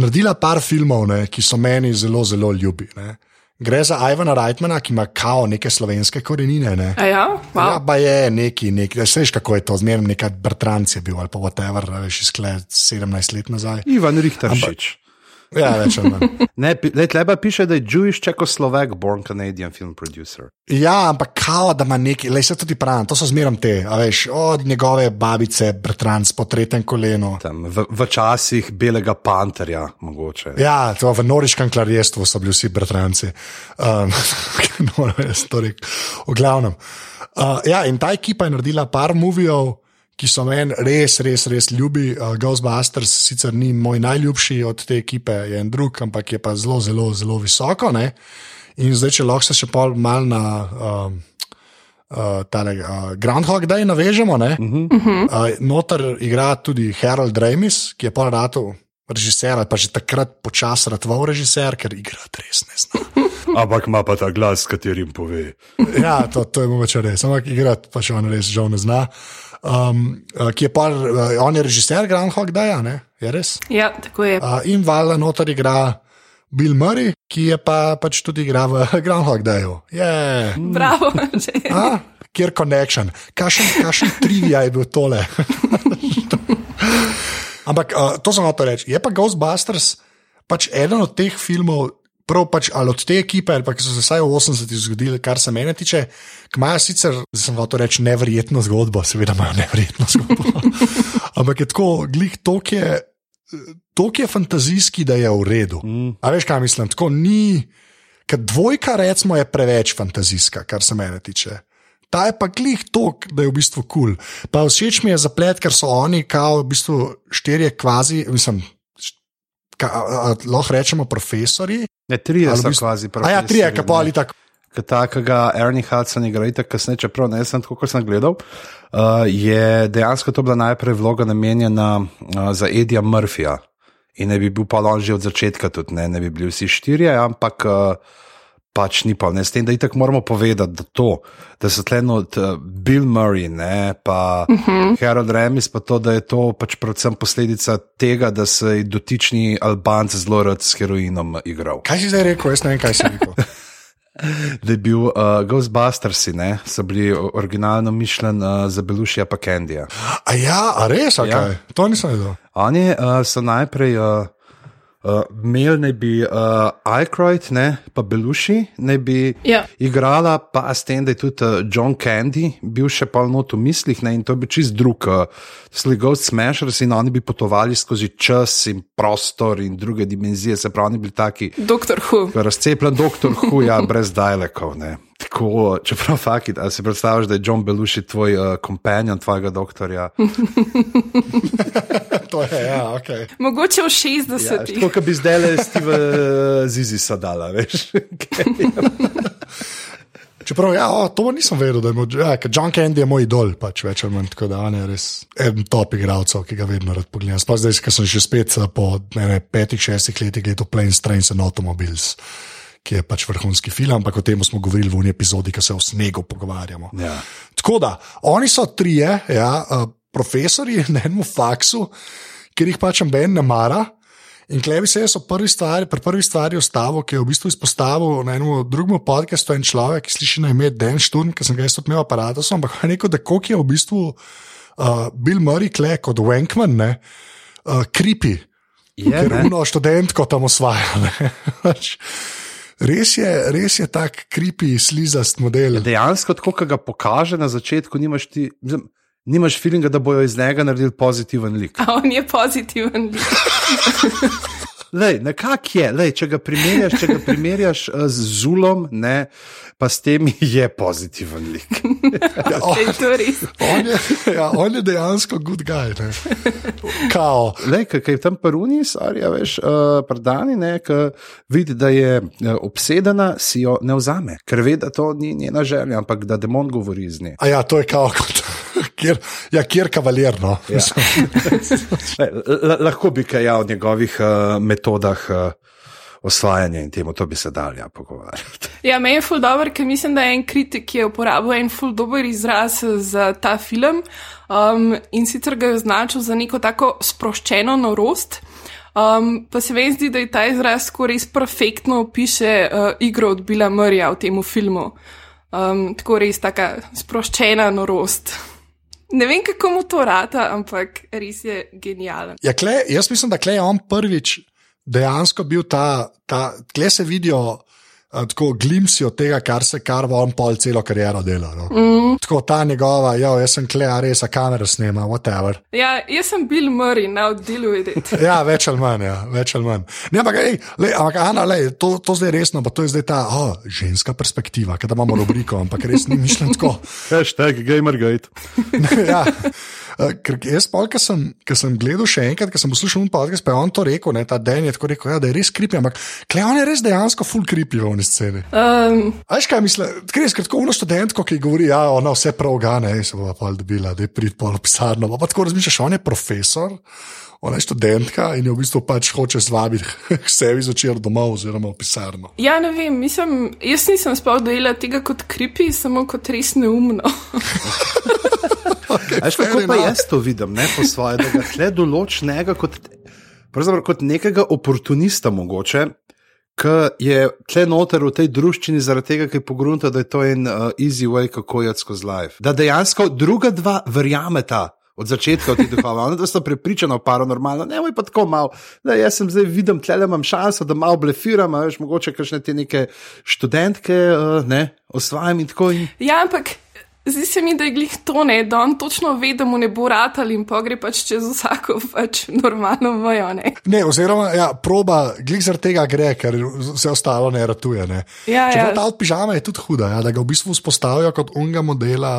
naredila par filmov, ne, ki so meni zelo, zelo ljubi. Ne. Gre za Ivana Reitmana, ki ima kao neke slovenske korenine. Ne. A ja, Ja, wow. pa je neki, neki veš, kako je to, zmerno neka Bertranc je bil ali pa whatever, veš, izkled 17 let nazaj. Ivan Richteršič. Ja, več ali manj. <laughs> Ne, lej, tleba piše, da je Jewish Czechoslovak born Canadian film producer. Ja, ampak kao, da ima neki, le se tudi pravi, to so zmeram te, a veš, od njegove babice, bratranc po tretjem kolenu. Tam, v, v časih belega panterja, mogoče. Ja, to v noriškem klarjestvu so bili vsi bratranci. Um, <laughs> no, jaz to rekel. V glavnem. Uh, ja, in ta ekipa je naredila par movijev, ki so meni res, res, res ljubi. Uh, Ghostbusters sicer ni moj najljubši od te ekipe, je en drug, ampak je pa zelo, zelo, zelo visoko. Ne? In zdaj, če lahko se še pol mal na. Um, Uh, tale, uh, Groundhog Day navežemo. Uh -huh. uh, noter igra tudi Harold Ramis, ki je pa rado režiser, ali pa že takrat počasi ratval režiser, ker igra res ne zna. <laughs> Ampak ima pa ta glas, s katerim pove. Ja, to, to je mogoče res, ampak igrati pa še on res žal ne zna. Um, uh, ki je pa, uh, on je režiser Groundhog Daya, ne? je res. Ja, tako je. Uh, in valjda noter igra Bill Murray, ki je pa pač tudi igra v <laughs> Groundhog Dayu. Yeah. Bravo. že. A, kjer connection, kakšen, kakšen trivia je bil tole. <laughs> Ampak uh, to sem hotel reči. Je pa Ghostbusters pač eden od teh filmov, prav pač ali od te ekipe, ali pa ki so se vsaj v 80-ih zgodili, kar se mene tiče, ki imajo sicer, zdaj sem hotel reči, neverjetno zgodbo, seveda imajo neverjetno zgodbo. <laughs> Ampak je tako, glih tok je. Tok je fantazijski, da je v redu. Mm. A veš, kaj mislim? Tako ni, ker dvojka, recimo, je preveč fantazijska, kar se mene tiče. Ta je pa glih tok, da je v bistvu kul. Cool. Pa všeč mi je zaplet, ker so oni, kao v bistvu štirje kvazi, mislim, ka, a, lahko rečemo profesori. Ne, trije Ali v so bistvu- kvazi A ja, trije, ki pa ali tako. Takega Ernie Hudson igra, tako kasneje, čeprav ne sem tako, kot sem gledal, uh, je dejansko to bila najprej vloga namenjena uh, za Edija Murphyja. In ne bi bil pa on že od začetka, tudi ne, ne bi bili vsi štirje, ampak uh, pač ni pa. Ne, s tem, da itak moramo povedati, da to, da so tle od uh, Bill Murray, ne, pa uh -huh. Harold Remis, pa to, da je to pač predvsem posledica tega, da se je dotični Albanc zelo rad s heroinom igral. Kaj si zdaj rekel? Jaz ne vem, kaj si rekel. <laughs> da je bil uh, Ghostbusters, ne, so bili originalno mišljeni uh, za Belušija pa Kendija. A ja, a res, a Ja. kaj? To nisem vedel. Oni uh, so najprej uh, uh, imeli, naj bi uh, Aykroyd, ne, pa Beluši, naj bi Ja. igrala, pa s tem, da je tudi uh, John Candy bil še pol not v mislih, ne, in to bi čist drug, uh, sli Ghost Smashers in oni bi potovali skozi čas in prostor in druge dimenzije, se pravi, oni bili taki. Doktor Hu. Razcepljen doktor Huja, brez dialekov. Ne. Tako, čeprav fakit, ali si predstavljaš, da je John Belushi tvoj uh, kompanjon, tvojega doktorja? <laughs> To je, ja, ok. Mogoče v Ja, 60-ih. tako, kot bi zdaj le Steve uh, Zizi sadala, veš. <laughs> Čeprav, ja, o, to nisem vedel, da je moj, ja, John Candy je moj idol, pač več ali manj, tako da on je res en top igralcev, ki ga vedno rad pogledam. Sploh zdaj, ker sem že spet eh, po ne, ne, petih, šestih letih gledal Planes, Trains and Automobiles, ki je pač vrhunski film, ampak o tem smo govorili v epizodi, ki se o snegu pogovarjamo. Ja. Tako da, oni so trije, ja, uh, profesori na enem faksu, ker jih pač Ben ne mara. In klevi se je prvi stvari, pri prvi stvari ostavil, ki je v bistvu izpostavil na enem drugem podkastu en človek, ki sliši na ime Dan Šturm, ki sem ga jaz tudi imel aparatus, ampak je rekel, da koliko je v bistvu uh, Bill Murray kle kot Wankman, ne, uh, creepy, Je, ker ne? uno študentko tam osvaja. <laughs> Res je, res je tak creepy, slizast model. Dejansko, tako kot ga pokaže na začetku, nimaš ti. mislim, Nimaš feelinga, da bojo iz njega naredili pozitiven lik. A on je pozitiven. <laughs> Lej, nekak je, lej, če ga primerjaš, če ga primerjaš uh, z Zulom, ne, pa s tem je pozitiven lik. <laughs> Ja, on, on, je, ja, on je dejansko good guy. Ne. Kao. Lej, kaj je tam paruni, sarja, veš, uh, predani, ne, ki vidi, da je uh, obsedena, si jo ne vzame, ker ve, da to ni njena želja, ampak da demon govori z njo. A ja, to je kao kot. <laughs> Kjer, ja, kjer kavalir, no. Ja. <laughs> Lahko bi kaj ja o njegovih uh, metodah uh, osvajanja in temu, to bi se dal ja pogovarjati. Ja, meni je ful dobro, ker mislim, da je en kritik, ki je uporabil en ful dober izraz za ta film um, in sicer ga je označil za neko tako sproščeno norost. Um, pa se mi zdi, da je ta izraz tako res perfektno opiše uh, igro od Bila Murja v tem filmu. Um, tako res taka sproščena norost. Ne vem, kako mu to rata, ampak res je genijalen. Ja, kle, jaz mislim, da kle je on prvič dejansko bil ta, ta kle se vidijo. Tako glimpsi od tega, kar se kar on pol celo kariero dela. No. Mm. Tako ta njegova, jo, jaz sem klej, a res, a kamera snema, whatever. Ja, jaz sem Bill Murray, now deal with it. <laughs> Ja, več ali manj, ja, več ali manj. Ne, ampak, ej, lej, ampak Ana, lej, to, to zdaj resno, pa to je zdaj ta oh, ženska perspektiva, ker imamo rubriko, ampak res ni mišljen tako. Hashtag Gamergate. <laughs> ja. Uh, Ker jaz, pol, ki sem, ki sem gledal še enkrat, ki sem poslušal un podcast, pa je on to rekel, ne, ta Dan je tako rekel, ja, da je res kripi, ampak klej on je res dejansko full kripi v oni sceni. Um, A Veš kaj misli, res kot uno študentko, ki govori, ja, ona vse prav gane, se bo pa dobila, da je prid pol pisarno. Pa, pa tako razmišljaš, on je profesor, ona je študentka in jo v bistvu pač hoče zvabiti k sebi zvečer domov oziroma v pisarno. ja, ne vem, mislim, jaz nisem sploh dojela tega kot kripi, samo kot res neumno. <laughs> Okay, Veš, kako pa jaz to vidim, ne po svoje, da ga tle določnega kot, kot nekega oportunista mogoče. Ki je tle noter v tej družščini, zaradi tega, ker je pogrunta, da je to en uh, easy way, kako je skozi life. Da dejansko druga dva verjameta od začetka v te duhove, ona da sta prepričana v paranormalno, ne moj pa tako malo, da jaz sem zdaj vidim, tle imam šanso, da malo blefiram, a veš, mogoče kakšne te neke študentke, uh, ne, osvajam in tako. In... Ja, ampak zdi se mi, da je glih to ne, da on točno ve, da mu ne bo ratal in pa gre pač čez vsako pač normalno vajo. Ne? Ne, oziroma, ja, proba, glej zaradi tega gre, ker vse ostalo ne ratuje. Ne. Ja, Čeprav ja. ta od pižama je tudi huda, ja, da ga v bistvu vzpostavijo kot unga modela.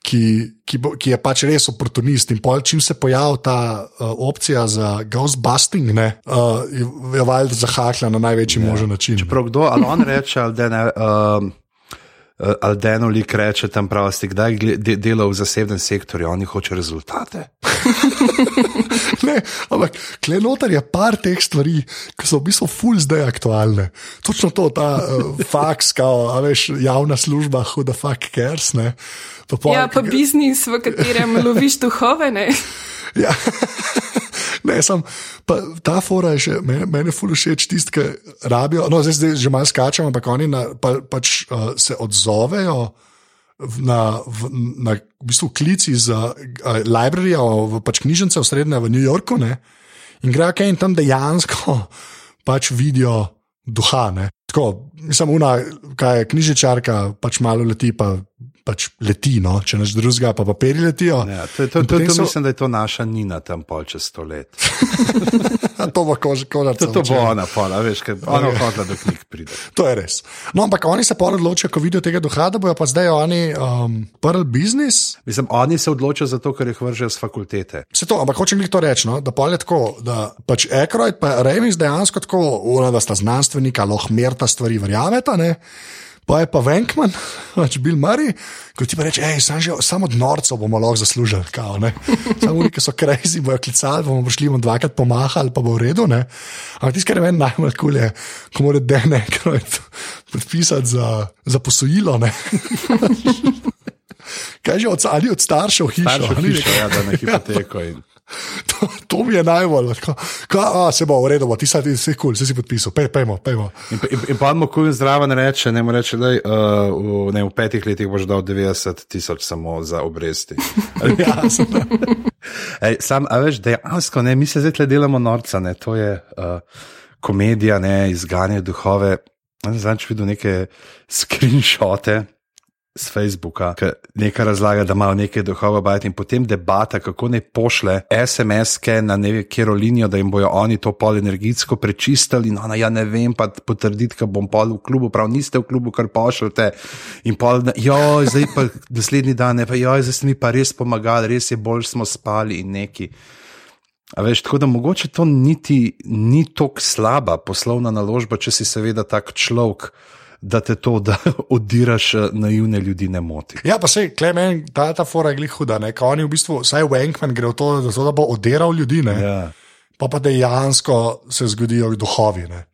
Ki, ki, bo, ki je pač res oportunist. In pol, čim se pojavi ta uh, opcija za ghostbusting, ne, uh, je, valjda zahahla na največji ja. možen način. Prav kdo, ali on reče, ali da ne. Um, Ali Deno lik reče tam prav, ste kdaj gle- de, delal v zasebnem sektorju, oni hoče rezultate. <laughs> Ne, ampak klenotar je par teh stvari, ki so v bistvu ful zdaj aktualne. Točno to, ta uh, faks, kao, a veš, javna služba, who the fuck cares. Ne. Pa pol, Ja, pa biznis, v katerem loviš duhove. Ne? <laughs> Ja. <laughs> Ne, sem, pa, ta fora je še, meni, meni ful všeč tisti, ki rabijo. No, zdaj, zdaj že malo skačem, ampak oni na, pa, pač, uh, se odzovejo na, v, na v bistvu klic iz uh, librarija, v pač knjižnice v srednje v New Yorku ne, in grejo kaj in tam dejansko <laughs> pač vidijo duha. Ne. Tako, mislim, una, kaj je knjižničarka, pač malo leti, pa pač leti, no, če naš drugega, pa papiri letijo. Ja, to, to, to, to so- mislim, da je to naša Nina tam pol čez sto let. <laughs> to bo kož, kožarca. To, to bo ona, pola, veš, ker ona okay. hodila do knjig pride. <laughs> To je res. No, ampak oni se pa odločijo, ko vidijo tega duha, da bojo pa zdaj oni um, prvi biznis. Mislim, oni se odločijo zato, ker jih vržejo z fakultete. Se to, ampak hočem jih to reči, no? da pa je tako, da pač Ekroid in Remis dejansko tako, ura, da sta znanstvenika, lahko merta stvari, verjameta. Ne? Pa je pa Venkman, <laughs> pač Bill Murray, ko ti pa reče, hej, sam že, samo od norcev bomo lahko zaslužili. Kao, ne. <laughs> samo oni, ki so krajzi, bojo klicali, bomo prišli, bomo dvakrat pomahali, pa bo v redu. Ne. Ampak tisto, kar je meni najbolj kul, je, ko mora Dan Ekroid <laughs> podpisati za, za posojilo. ne. Kaj že od, ali od staršev hišo? Staršo ali hišo, ja, da na hipoteko. In... To, to mi je najbolj, tako, ka, a, se bo v redu, bo, ti si vse kul, se si podpisal, Pej, pejmo, pejmo. In, in, in pa mu kuj zraven reče, ne mu reče, da uh, v, ne, v petih letih boš dal 90 tisoč samo za obresti. <laughs> Ja, <laughs> Ej, sam, a veš, dejansko, ne, mi se zdaj tle delamo norca, ne, to je uh, komedija, ne, izganje duhove. Zdaj, če videl neke screenshote. Z Facebooka, ki nekaj razlaga, da imajo nekaj duhov, bajti in potem debata, kako ne pošle SMS-ke na ne vem, kjer linijo, da jim bojo oni to pol energijsko prečistili. No, ja, ne vem, pa potrditi, da bom pol v klubu, prav niste v klubu, kar pošljete. In pol, jo, zdaj pa naslednji dan, ne, pa jo, zdaj ste mi pa res pomagali, res je bolj smo spali in neki. A veš, tako da mogoče to niti ni tako slaba poslovna naložba, če si seveda tak človek, da te to, da <laughs> odiraš eh, naivne ljudi, ne moti. ja, pa se, klemen, ta, ta fora je glih huda, ne, ka oni v bistvu, saj Venkman gre v to, da, to, da bo odiral ljudi, ne, Ja. pa pa dejansko se zgodijo duhovi, ne,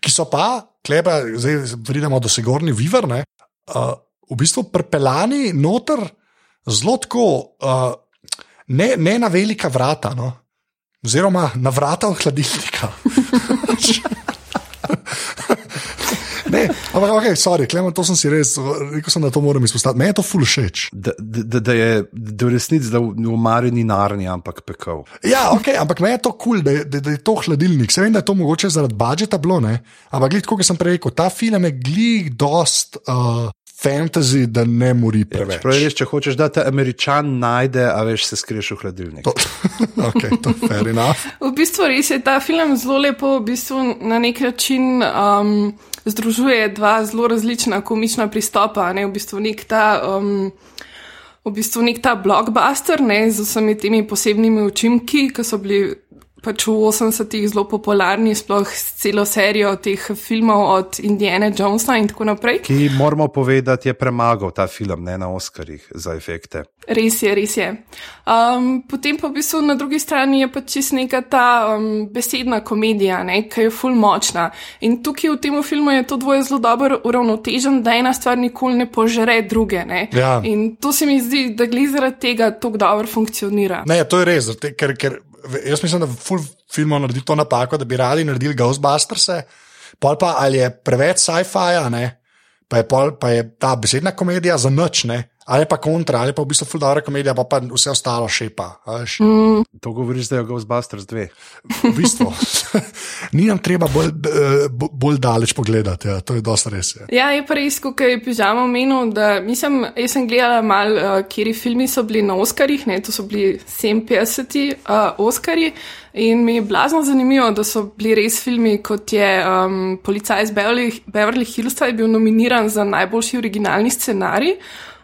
ki so pa, kleba, zdaj pridemo do Sigorni Viver, ne, uh, v bistvu prepelani noter zelo tako, uh, ne, ne na velika vrata, no, oziroma na vrata hladilnika. <laughs> <laughs> Ampak, ok, sorry, Klemen, to sem si res, rekel sem, da to moram izpostaviti. Meni je to ful všeč. Da, da, da je do resnic, da v, v Mari ni narni, ampak pekel. Ja, ok, ampak meni je to kul, cool, da, da, da je to hladilnik. Se vem, da je to mogoče zaradi budžeta bilo, ne? ampak gled, kot sem prej rekel, ta film je glih dost. Uh, Fantasy, da ne mori preveč. Ja, res, če hočeš, da te američan najde, a veš, se skriješ v hladilnik. To, <laughs> okay, to je fair enough. v bistvu res je ta film zelo lepo, v bistvu na nek način. Um, združuje dva zelo različna komična pristopa. Ne? V bistvu nek ta, um, v bistvu nek ta blockbuster ne? z vsemi temi posebnimi učinki, ki so bili pač v 80-ih zelo popularni, sploh s celo serijo teh filmov od Indiana Jonesa in tako naprej. Ki moramo povedati, je premagal ta film ne na Oscarjih za efekte. Res je, res je. Um, potem pa v bistvu na drugi strani je pač čist neka ta um, besedna komedija, ne, ki je full močna. In tukaj v tem filmu je to dvoje zelo dobro uravnotežen, da ena stvar nikoli ne požere druge. Ne. Ja. In to se mi zdi, da glede zaradi tega tako dobro funkcionira. Ne, to je res, ker. ker jaz mislim, da ful filmov naredi to napako, da bi radi naredili Ghostbusters, pol pa ali je preveč sci-fi, pa je, pol, pa je ta besedna komedija za noč, ne. Ali pa kontra, ali pa v bistvu fuldara komedija, pa, pa vse ostalo šepa. Mm. To govoriš, da je Ghostbusters 2. V bistvu. <laughs> Ni nam treba bolj, bolj daleč pogledati, ja. to je dosta res. Je. Ja, je pa res, kot je pižamo omenil, da mislim, jaz sem gledala mal, uh, kjeri filmi so bili na Oskarjih, ne, to so bili 57 uh, Oskarji. In mi je blazno zanimivo, da so bili res filmi, kot je um, Policaj iz Beverly, Beverly Hills, ki je bil nominiran za najboljši originalni scenarij.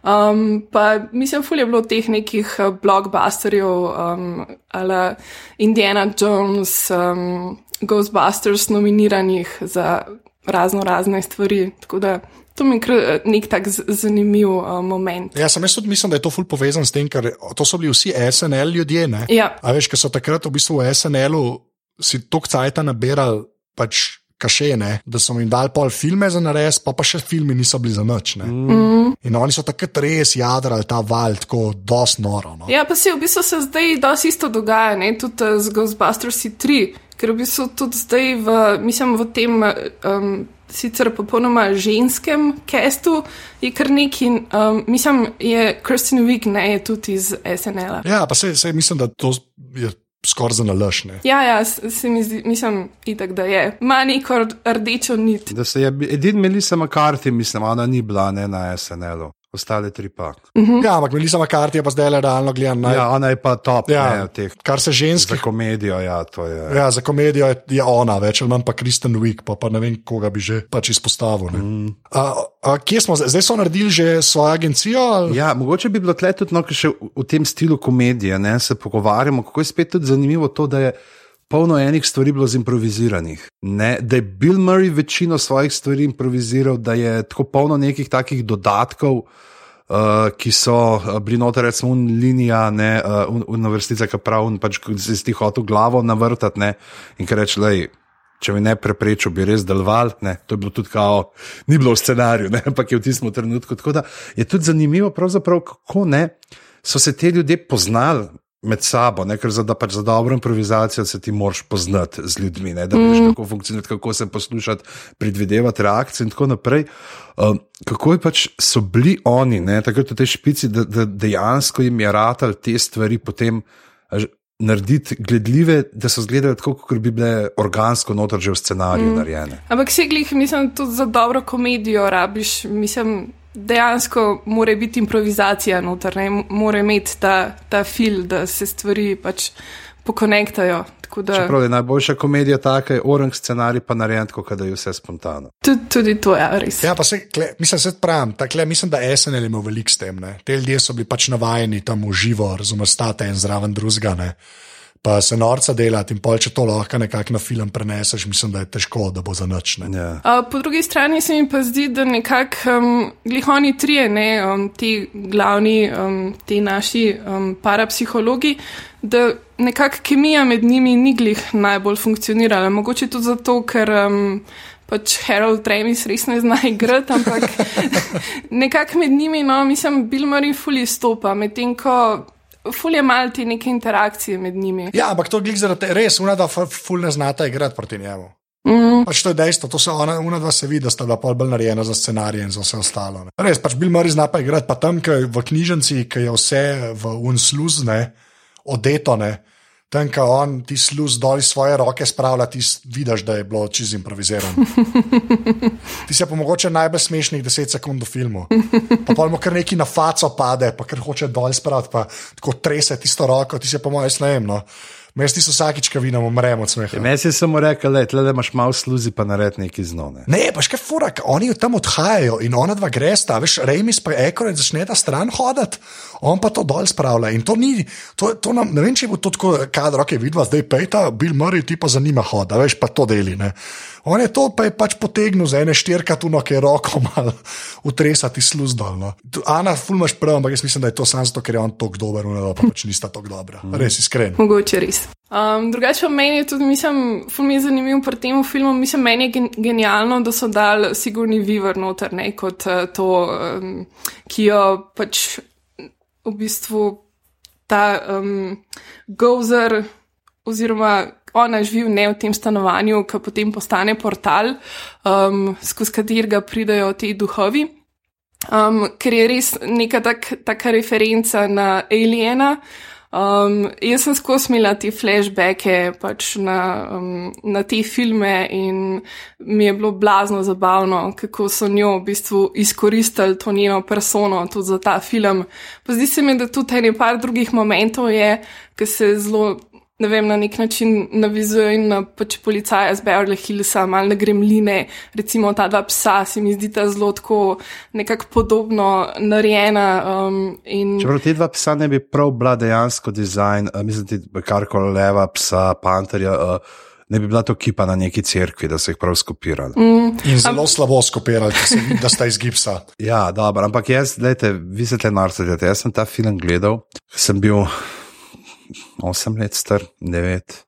Um, pa mislim, fulje je bilo teh nekih uh, blockbusterjev, um, ali Indiana Jones, um, Ghostbusters, nominiranih za razno razne stvari. Tako da to mi je nek tak zanimiv uh, moment. Ja, sem jaz tudi mislim, da je to fulj povezan s tem, ker to so bili vsi SNL ljudje. Ja. A veš, ker so takrat v bistvu v SNL-u si tok cajta nabirali pač kašene, da so jim dali pol filme za nares, pa pa še filmi niso bili za noč. Mm. In oni so takrat res jadrali ta val, tako dosti noro. No. Ja, pa se v bistvu se zdaj dosti isto dogaja, ne? tudi uh, z Ghostbusters 3, ker v bistvu tudi zdaj v, mislim, v tem. Um, Sicer popolnoma ženskem kestu je kar neki, um, mislim, je Kirsten Wiig, ne, je tudi iz SNL. -a. Ja, pa se, se mislim, da to je skoraj za nalašne. Ja, ja, se mi zdi, mislim, itak, da je. Ma neko rdečo nit. Da se je edin Melissa McCarthy, mislim, ona ni bila ne na SNL-u. Ostale tri pa. Uh -huh. Ja, ampak Melissa McCarthy je pa zdaj le realno gledano. Naj... Ja, ona je pa top. Ja, ne, teh, kar se ženskih. Za komedijo, ja, to je. Ja, za komedijo je, je ona, več ali manj pa Kristen Wiig, pa, pa ne vem, koga bi že pač izpostavil. Mm. A, a, kje smo zdaj? Zdaj so naredili že svojo agencijo? Ali? Ja, mogoče bi bilo tle tudi no, še v, v tem stilu komedije, ne, se pogovarjamo, kako je spet tudi zanimivo to, da je. Polno enih stvari bilo zimproviziranih. Ne, da je Bill Murray večino svojih stvari improviziral, da je tako polno nekih takih dodatkov, uh, ki so uh, bili noter, recimo, linija, ne, uh, univerzitete, ki pravi, pač, si ti hotel glavo navrtati ne, in ker reče, lej. Če mi ne preprečil, bi res deloval. To je bilo tudi kao, ni bilo v scenariju, ne? <laughs> ampak je v tistem trenutku. Tako da je tudi zanimivo, kako ne, so se ti ljudje poznali med sabo, ne? ker za, da pač za dobro improvizacijo se ti moraš poznati z ljudmi, ne? da veš, mm. kako funkcionira, kako se poslušati, predvidevati reakcije in tako naprej. Um, kako je pač so bili oni, ne? takrat v tej špici, da, da dejansko jim je ratal te stvari potem narediti gledljive, da so izgledale tako, kot bi bile organsko noter že v scenariju mm. narejene. Ampak vse glih, mislim, tudi za dobro komedijo rabiš, mislim. Dejansko mora biti improvizacija noter, ne more imeti ta, ta fil, da se stvari pač pokonektajo. Da... Čeprav je najboljša komedija taka, je orang scenarij pa narejen tako, da je vse spontano. Tudi, tudi to je ja, res. Ja, pa se, kle, mislim, se pravim, takle, mislim, da SNL imel veliko s tem. Ne. Te ljudje so bili pač navajeni tam v živo, razumete, stati en zraven drugega pa se norca delati in pol, če to lahko nekako na film preneseš, mislim, da je težko, da bo za noč. Ja. Uh, po drugi strani se mi pa zdi, da nekako um, glihoni trije, ne, um, ti glavni, um, ti naši um, parapsihologi, da nekako kemija med njimi ni glih najbolj funkcionirala. Mogoče tudi zato, ker. Um, Pač Harold Travis res ne zna igrati, ampak <laughs> <laughs> nekako med njimi, no, mislim, Bill Murray fully stopa, medtem ko fulje malti neke interakcije med njimi. Ja, ampak to je zaradi res, una da fulje znata igrati proti njemu. Mm. Pač to je dejstvo, to se ona, ona dva se vidi, da sta bila pol bolj narejena za scenarije in za vse ostalo. Ne. Res, pač Bill Murray zna pa igrati, pa tam, ki je v knjižnici, ki je vse v unsluzne, odetone. Tam, ko on ti sluz dol iz svoje roke spravlja, ti vidiš, da je bilo čez improvizirano. ti se pa mogoče najbolj smešnih 10 sekund v filmu. Pa pa mu kar neki na faco pade, pa kar hoče dol spraviti, pa tako trese tisto roko, ti se pa moje snajemno. Mes ti so vsakič, ko vidimo, umremo od smeha. Mes je samo rekel, le, tle imaš malo sluzi, pa nared neki znone. Ne, pa še furak, oni tam odhajajo in ona dva gresta, veš, Remis pa ekore začne ta stran hoditi, on pa to dol spravlja. In to ni, to, to nam, ne vem, če bo to tako, kadro, ki je vidva, zdaj pejta, Bill Murray ti pa zanima hoda, veš, pa to deli. Ne. On je to pa je pač potegnil za ene štirka, tu no, ki je roko <laughs> malo utresati sluz dol. No. Ana, ful imaš prav, ampak jaz mislim, da je to samo zato, ker je on tako dober, no, pa pač nista tako dobra. Res iskren. Mogoče res. Um, drugače pa meni je tudi, mislim, ful mi je zanimiv pri tem filmu. Mislim, meni je gen genialno, da so dali sigurni viver noter, ne kot uh, to, um, ki jo pač v bistvu ta um, gozer oziroma ona živi ne v tem stanovanju, ki potem postane portal, um, skozi katerega pridajo ti duhovi. Um, ker je res neka tak, taka referenca na Aliena. Um, jaz sem skozi imela te flashbacke pač na, um, na te filme in mi je bilo blazno zabavno, kako so njo v bistvu izkoristili to njeno persono tudi za ta film. Pa zdi se mi, da tudi ene par drugih momentov je, ki se zelo ne vem, na nek način navizuje in na pač policaja z Beverly Hillsa, malo na gremline, recimo ta dva psa, se mi zdi ta zelo tako nekako podobno narejena. Um, in... Čeprav ti dva psa ne bi prav bila dejansko dizajn, uh, mislim, da kar koli leva, psa, panterja. Uh, Ne bi bila to kipa na neki cerkvi, da so jih prav skopirali. Mm. In zelo Am... slabo skopirali, da sta iz gipsa. <laughs> ja, dobro, ampak jaz, gledajte, vi ste te narcete. Jaz sem ta film gledal, sem bil 8 let star, 9,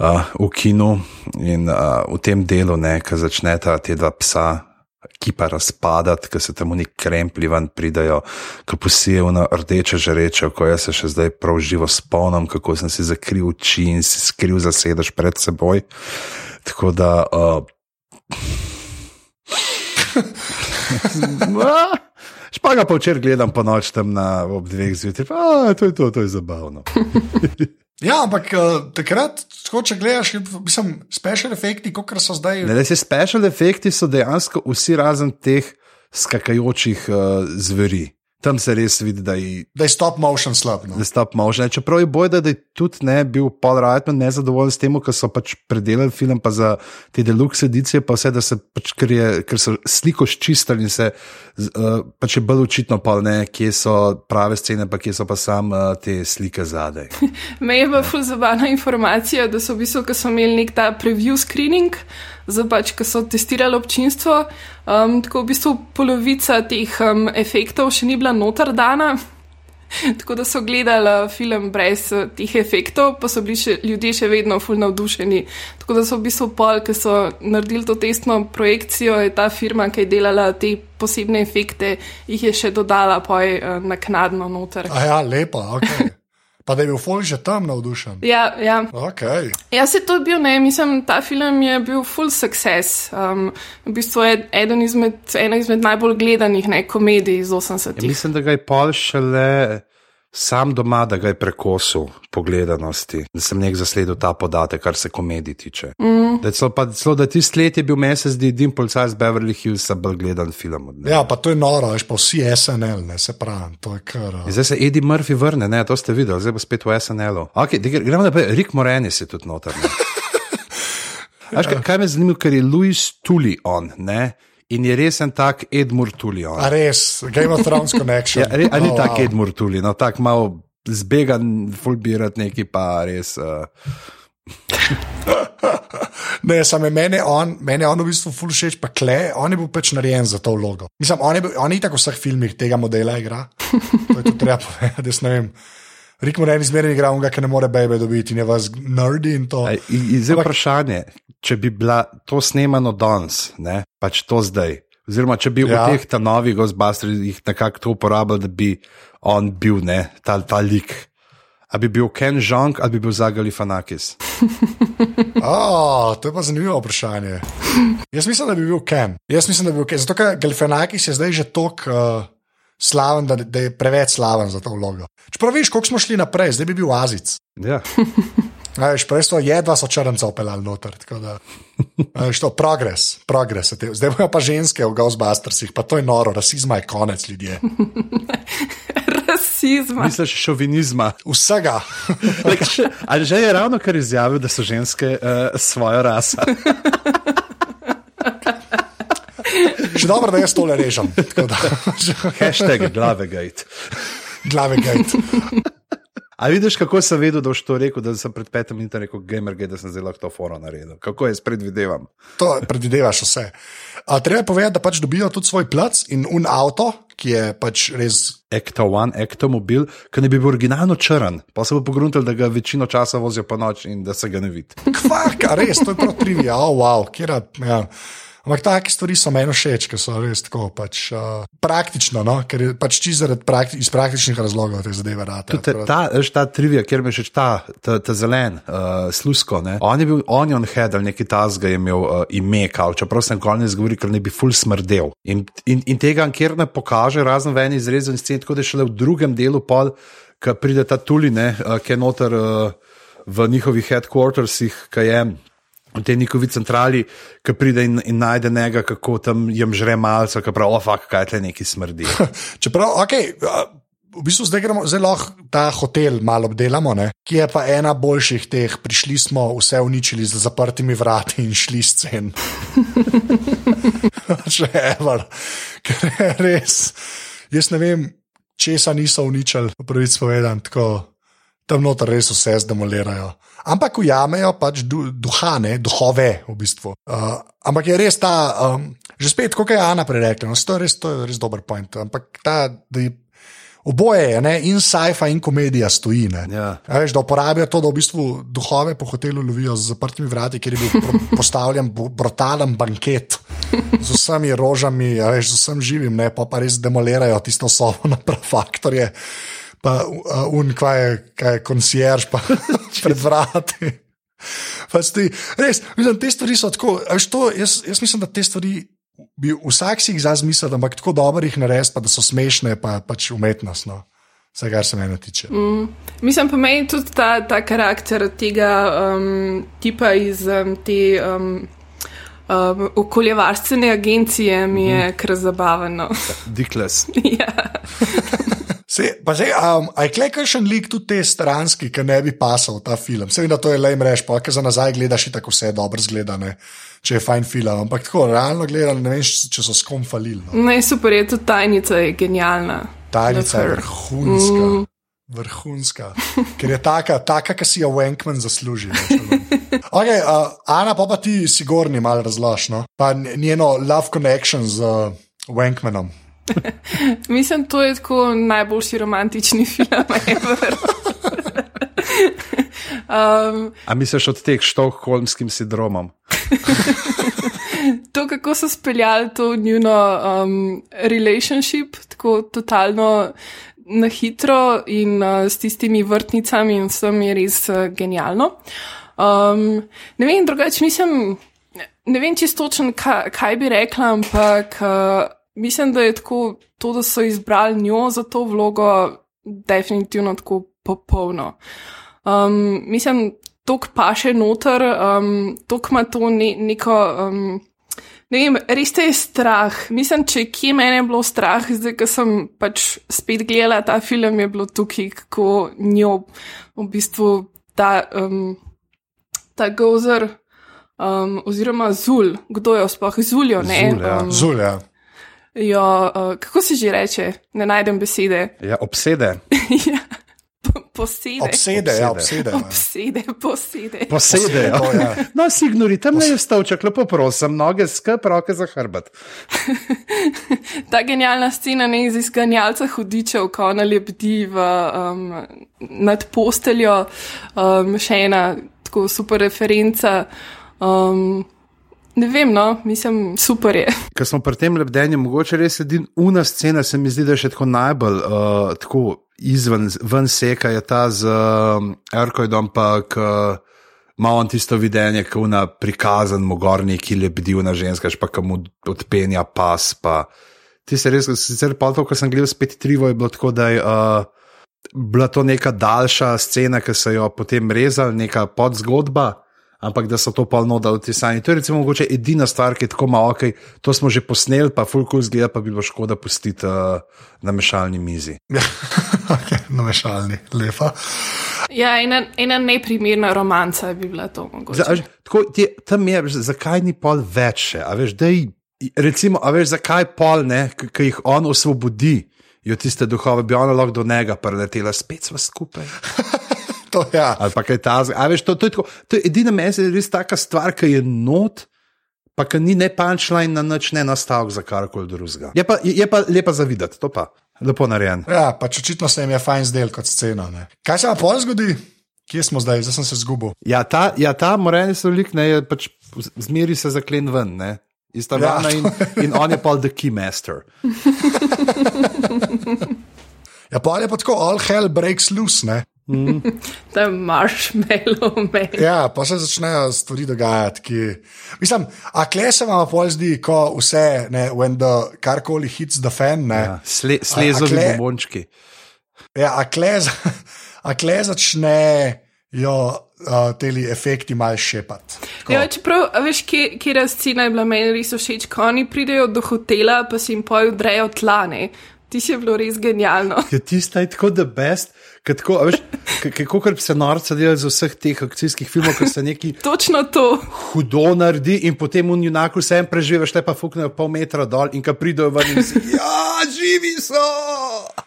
uh, v kinu in uh, v tem delu, ki začneta te dva psa. Ki pa razpadati, ki se tam neki krempli ven pridajo, ki posijo na rdeče žreče, ko jaz se še zdaj prav živo spomnim, kako sem si zakril oči in si skril zasedaš pred seboj. Tako da. Uh... <laughs> <laughs> Špaga pa včeraj gledam po noč tam na ob dveh zjutraj, pa to je to, to je zabavno. <laughs> ja, ampak uh, takrat, če gledaš, mislim, special efekti, kot so zdaj. Ne, ne, se special efekti so dejansko vsi razen teh skakajočih uh, zveri tam se res vidi, da je, da je stop motion slab. No. Da je stop motion. Čeprav je boj, da je tudi ne bil Paul Reitman nezadovoljen s tem, ker so pač predelali film za te deluxe edicije, pa vse, da se pač, ker, je, ker so sliko ščistili in se uh, pač je bolj očitno, pa ne, kje so prave scene, pa kje so pa sam uh, te slike zadaj. <laughs> Me je pa ful zabavna informacija, da so v bistvu, ko so imeli nek ta preview screening zdaj pač, ki so testirali občinstvo. Um, tako v bistvu polovica teh um, efektov še ni bila notar dana. <laughs> Tako da so gledali film brez uh, teh efektov, pa so bili še, ljudje še vedno fulno navdušeni. Tako da so v bistvu pol, ki so naredili to testno projekcijo, je ta firma, ki je delala te posebne efekte, jih je še dodala poj uh, naknadno noter. Ja, lepa, ok. Pa da je bil Folj že tam navdušen. Ja, ja. Okay. ja, se to je bil, ne, mislim, ta film je bil full success. Um, v bistvu je eden izmed, ena izmed najbolj gledanih ne, komedij iz 80-ih. Ja, mislim, da ga je pol šele sam doma, da ga je prekosil po gledanosti, da sem nek zasledil ta podatek, kar se komedij tiče. Mm. Da, celo, pa, celo, da tisti let je bil mesec, da je Dim Policaj z Beverly Hills bolj gledan film. Ja, pa to je noro, veš pa vsi SNL, ne se pravi, to je kar. In zdaj se Eddie Murphy vrne, ne, to ste videli, zdaj bo spet v SNL-u. Okay, gremo naprej, Rick Moranis je tudi noter. <laughs> Veš, kaj, kaj me zanima, ker je Louis Tully on, ne? In je res en tak Edmund. A res, Game of Thrones Connection. ja, re, ali oh, tak wow. Edmund Tulion, no, tako malo zbegan, fulbirat neki pa res. Uh... <laughs> ne, samo meni je on, meni je on v bistvu ful všeč, pa kle, on je bil pač narejen za to vlogo. Mislim, on je, bil, on je tako v vseh filmih tega modela igra. To je to treba <laughs> povedati, jaz ne vem. Rik mora en izmeren igra, unga, ki ne more bebe dobiti, ne vas nerdi in to. Zdaj vprašanje, če bi bila to snemano danes, ne, pač to zdaj. Oziroma, če bi ja. v teh novih Ghostbusterjih nekako to uporabljal, da bi on bil ne, ta, ta lik. Ali bi bil Ken Jong ali bi bil Zagali Fanakis? <laughs> Oh, to je pa zanimivo vprašanje. Jaz mislim, da bi bil Ken. Jaz mislim, da bi bil Ken. Zato, ker Galfenakis je zdaj že tako uh, slaven, da, da je preveč slaven za to vlogo. Čeprav veš, koliko smo šli naprej, zdaj bi bil Azic. Ja. <laughs> A Veš, prej so jedva so črnca opeljali noter. tako Da, a veš, to progres, progres. Zdaj bojo pa ženske v Ghostbustersih, pa to je noro, rasizma je konec ljudje. <laughs> Rasizma. Misliš šovinizma? Vsega. <laughs> Like, še, ali že je ravno kar izjavil, da so ženske uh, svojo raso? <laughs> Že dobro, da jaz tole režem. tako Da, Hashtag glavegate. glave gate. A vidiš, kako sem vedel, da boš to rekel, da sem pred petim minutom rekel, gamergate, da sem zdaj lahko to foro naredil. Kako jaz predvidevam? To predvidevaš vse. A, treba je povedati, da pač dobijo tudi svoj plac in un avto, ki je pač res. Ecto One, Ecto Mobil, ki ne bi bil originalno črn, pa se bo pogruntal, da ga večino časa vozijo po noč in da se ga ne vidi. Kvak, res, to je prav trivija, oh, wow, kjera, ja. Ampak take stvari so meni všeč, ker so res tako pač, uh, praktično, no? ker je pač čisto zaradi prakti iz praktičnih razlogov te zadeve rade. Tudi ta, veš, ta trivija, kjer me še ta, ta, ta zelen, uh, slusko. Ne? On je bil Onion Head ali neki tasga je imel uh, ime, kao, čeprav sem nikoli ne zgovoril, ker ne bi ful smrdel. In, in, in tega ankir ne pokaže, razen v eni izrezani sceni, tako da je šele v drugem delu pol, ki pride ta tuline, uh, ki je noter uh, v njihovih headquartersih, ki je. V tej njihovi centrali, ki pride in, in najde njega, kako tam jim žre malce, ki pravi, ofak, kaj tle neki smrdi. <laughs> Čeprav, okay, v bistvu zdaj gremo zelo ta hotel malo obdelamo, ne? ki je pa ena boljših teh. Prišli smo, vse uničili z zaprtimi vrati in šli scen. <laughs> Še ever, ker je res. Jaz ne vem, česa niso uničili, pravic povedan, tako tam noter res vse zdemolirajo. Ampak ujamejo pač du, duhane, duhove v bistvu. Uh, ampak je res ta, um, že spet, kot je Ana prerekla, no, to, je res, to je res dober point. Ampak ta, da je oboje, je, ne, in sci-fi, in komedija stoji. ne. Ja. A Veš, da uporabijo to, da v bistvu duhove po hotelu lovijo z zaprtimi vrati, kjer je bil <laughs> postavljen brutalen banket z vsemi rožami, veš, z vsem živim, ne, pa, pa res demolirajo tisto sobo na faktorje. Pa uh, un, kaj je, kaj je konsjerž, pa <laughs> pred vrati. Sti, res, mislim, te stvari so tako. to, jaz, jaz mislim, da te stvari bi vsak si jih zazmislil, ampak tako dobro jih narediti, pa da so smešne, pa pač umetnostno. Vse, kar se mene tiče. Mm. Mislim pa meni tudi ta, ta karakter tega um, tipa iz um, te um, um, okoljevarstvene agencije mi je kar zabavno. Dikles. <laughs> ja. Se, pa zdaj, um, a je klej kakšen lik tudi te stranski, ki ne bi pasal v ta film? Seveda to je le mrež, pa ker za nazaj gledaš, in tako vse je dobro zgledane, če je fajn film. Ampak tako, realno gledano, ne vem, če so skom falili. No. Ne, super je tudi tajnica, je genialna. Tajnica je vrhunska. Mm. Vrhunska, ker je taka, taka ki si jo Wankman zasluži. Okay, uh, Ana, pa, pa ti si gorni malo razložno, pa njeno love connection z uh, Wankmanom. <laughs> Mislim, to je tako najboljši romantični film <laughs> um, A misliš od teh štokholmskim sindromom? <laughs> to, kako so speljali to njuno um, relationship, tako totalno na hitro in uh, s tistimi vrtnicami in vsem je res uh, genialno. Um, ne vem, drugače mislim, ne vem čisto točno, kaj, kaj bi rekla, ampak uh, mislim, da je tako to, da so izbrali njo za to vlogo, definitivno tako popolno. Um, mislim, tok pa še noter, um, tok ima to ne, neko. Um, Ne vem, res te je strah. Mislim, če kje mene je bilo strah, zdaj, ko sem pač spet gledala ta film, je bilo tukaj, kako njo v bistvu ta, um, ta gozer, um, oziroma zul, kdo je sploh ne? Zul, ja. Um, Zulja. Jo, uh, kako se že reče, ne najdem besede. Ja, obsede. <laughs> Ja, po- Posede. Obsede, ja, obsede. ja. Obsede, posede. Posede. To, ja. <laughs> No, si ignori, tam ne je stavček, lepo prosim, noge skrb, roke za hrbet. <laughs> Ta genialna scena ne iz izganjalca hudičev, ko ona lebdi v, um, nad posteljo, um, še ena tako super referenca. Um, ne vem, no, mislim, super je. <laughs> Ker smo pri tem lebdenju, mogoče res edina una scena, se mi zdi, da je še tako najbolj uh, tako izven ven seka, je ta z uh, Erkojdom, pa k uh, ima on tisto videnje, kot na prikazan mogorni, ki lebdi na ženska, pa kam mu odpenja pas. Pa. Ti se res, sicer pa to, kar sem gledal spet trivo, je bilo tako, da je uh, bila to neka daljša scena, ki so jo potem rezali, neka podzgodba. Ampak da so to polno dal ti sami. To je recimo mogoče edina stvar, ki je tako malo, ok, to smo že posneli, pa fulko zgleda, pa bi bilo škoda pustiti uh, na mešalni mizi. <laughs> okay, na mešalni, lepa. Ja, ena, ena neprimerna romanca bi bila to mogoče. Za, tako, ti, tam je, zakaj ni pol več? A veš, dej, recimo, a veš, zakaj pol ne, ki jih on osvobodi, jo tiste duhove, bi ona lahko do njega preletela, spet sva skupaj. <laughs> To, ja. Ali pa kaj ta zgodi. To, to, je tako- to je edina mesa, je res taka stvar, ki je not, pa ki ni ne punčline na nič, ne nastavek za karkoli drugega. Je pa, je, je pa lepa za videti, to pa lepo narejen. ja, pač očitno se jim je fajn zdel kot scena. Ne. Kaj se pa pol zgodi? Kje smo zdaj, zdaj sem se zgubil. Ja, ta, ja, ta moralni solik ne je pač zmeri se zaklen ven, ne. Iz Ja, Tavana to in, in on je pa the keymaster. <laughs> Ja, pa je pa tako, all hell breaks loose. Ne? <laughs> Ta marshmallow <laughs> man. Ja, pa se začnejo stvari dogajati. Ki... Mislim, a kle se vam pol zdi, ko vse, ne, when the karkoli hits the fan. Ne, Ja, sle, slezovi kle- bombončki. ja, a, kle, <laughs> a kle začnejo uh, te efekti malo šepati. Ja, čeprav, a veš, kje, kje scena je bila meni res všeč, ko oni pridejo do hotela, pa si jim pojo drejo tlane. Ti si je bilo res genialno. Ja, tista je tako the best. Kako kar se norca dela iz vseh teh akcijskih filmov, ko se neki <laughs> Točno to. hudo naredi in potem v junaku vse en preživiš, te pa fuknejo pol metra dol in ko pridejo ven in si, ja, živi so.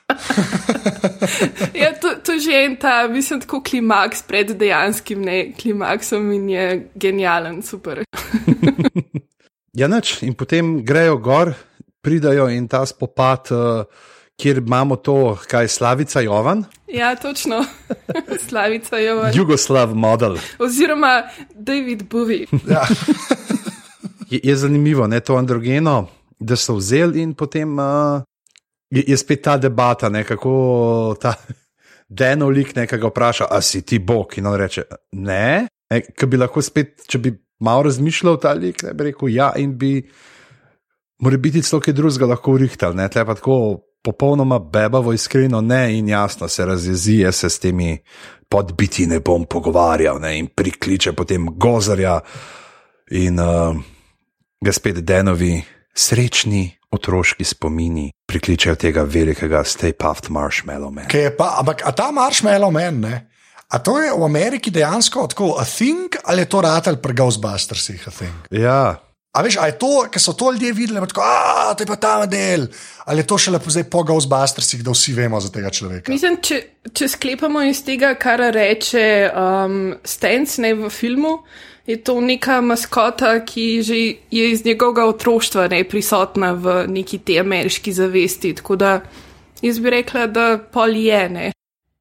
<laughs> Ja, to, to že je en ta, mislim, tako klimaks pred dejanskim ne, klimaksom in je genijalen, super. <laughs> Ja, nič. In potem grejo gor, pridajo in ta spopad, uh, kjer imamo to, kaj je Slavica Jovan, Ja, točno. <laughs> Slavica je. Jugoslav model. Oziroma David Bowie. Ja. <laughs> Je, je zanimivo, ne to androgeno, da so vzeli in potem uh, je, je spet ta debata, ne, kako ta <laughs> Denov lik nekega vpraša, a si ti bog in on reče ne. E, Ker bi lahko spet, če bi malo razmišljal ta lik, ne bi rekel ja in bi mora biti celo kaj drugega lahko urihtal, ne, tle pa tako popolnoma bebavo, iskreno ne in jasno se razjezi, jaz se s temi podbiti ne bom pogovarjal ne, in prikliče potem gozarja in uh, ga spet Denovi srečni otroški spomini prikličejo tega velikega Stay Puft Marshmallow Man. Kaj je pa, ampak ta marshmallow men, ne? A to je v Ameriki dejansko tako a thing ali je to ratelj pri Ghostbustersih? Ja, A veš, a je to, ker so to ljudje videli, tako, a to je pa ta model, ali je to šele zdaj po Ghostbustersih, da vsi vemo za tega človeka. Mislim, če, če sklepamo iz tega, kar reče um, Stens ne, v filmu, je to neka maskota, ki že je iz njegovega otroštva ne, prisotna v neki te ameriški zavesti. Tako da jaz bi rekla, da pol je ne.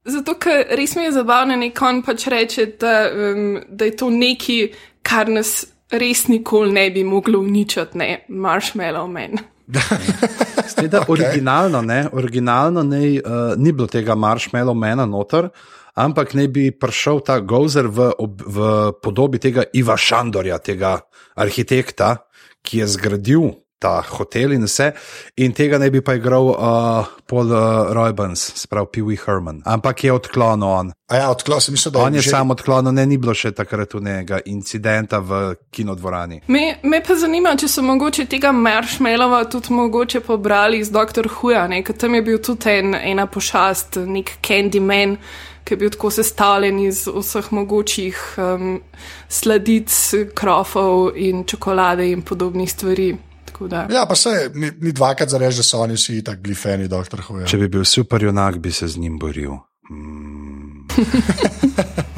Zato, ker res mi je zabavno, da on pač reče, da, um, da je to nekaj, kar nas res nikoli ne bi moglo uničiti, ne, marshmallow man. Steda, <laughs> okay. originalno, ne, originalno ne, uh, ni bilo tega marshmallow mena noter, ampak ne bi prišel ta gozer v, ob, v podobi tega Iva Šandorja, tega arhitekta, ki je zgradil ta hotel in vse, in tega ne bi pa igral uh, Paul uh, Roybans, sprav Pee Wee Herman, ampak je odklonil on. A ja, odklon sem mislil, da On je že- sam odklonil, ne, ni bilo še takrat unega incidenta v kinodvorani. Me, me pa zanima, če so mogoče tega marshmallowa tudi mogoče pobrali iz Dr. Huja, ne? ker tam je bil tudi en, ena pošast, nek Candyman, ki je bil tako sestavljen iz vseh mogočih um, sladic, krofov in čokolade in podobnih stvari. Da. Ja, pa se ni, ni dvakrat za reči, da so oni vsi tako fani, doktor Huja. Če bi bil super junak, bi se z njim boril. Mm. <laughs>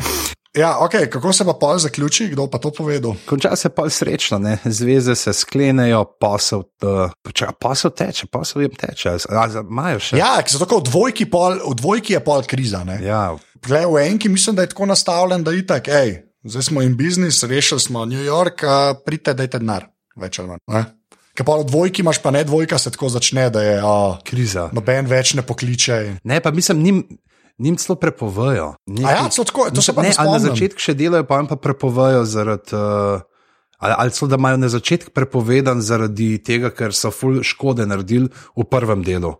Ja, ok, kako se pa pol zaključi, kdo pa to povedal? Konča se pa srečno, ne? zveze se sklenejo, posel, uh, čaka, posel teče, posel jim teče, imajo še. Ja, ker so tako v dvojki, pol, v dvojki je pol kriza. Ne? ja, Glej, v enki mislim, da je tako nastavljen, da je tako, hej, zdaj smo in biznis, rešili smo New York, pridite, dajte denar, več ali manj. Ker pa v dvojki imaš pa ne dvojka, se tako začne, da je oh, kriza. noben več ne pokliče. Ne, pa mislim, njim, njim celo prepovejo. A ja, celo tako, to se pa ne, ne na začetku še delajo, pa jim pa prepovejo zaradi. Uh, ali, ali celo da imajo na začetku prepovedan zaradi tega, ker so ful škode naredili v prvem delu.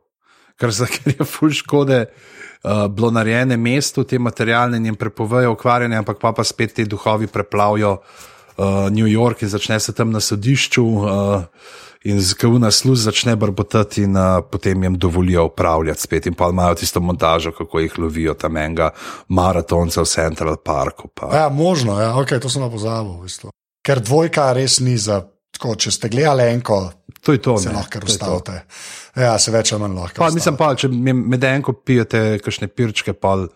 Ker, za, <laughs> ker je ful škode uh, bilo narejene mestu, te materialne jim prepovejo ukvarjanje, ampak pa, pa spet ti duhovi preplavijo uh, New York in začne se tam na sodišču. Uh, In zgavna sluz začne brbotati, in uh, potem jim dovolijo upravljati spet. In pa imajo tisto montažo, kako jih lovijo tam enega maratonca v Central Parku. Pa. Ja, možno, ja, okay, to sem na pozabil. V bistvu. Ker dvojka res ni za. Tako, če ste gledali enko, To je to. se ne, lahko ustavite. Ja, se več ali manj lahko. Pa, mislim pa, če me- med enko pijete kakšne pirčke, pa,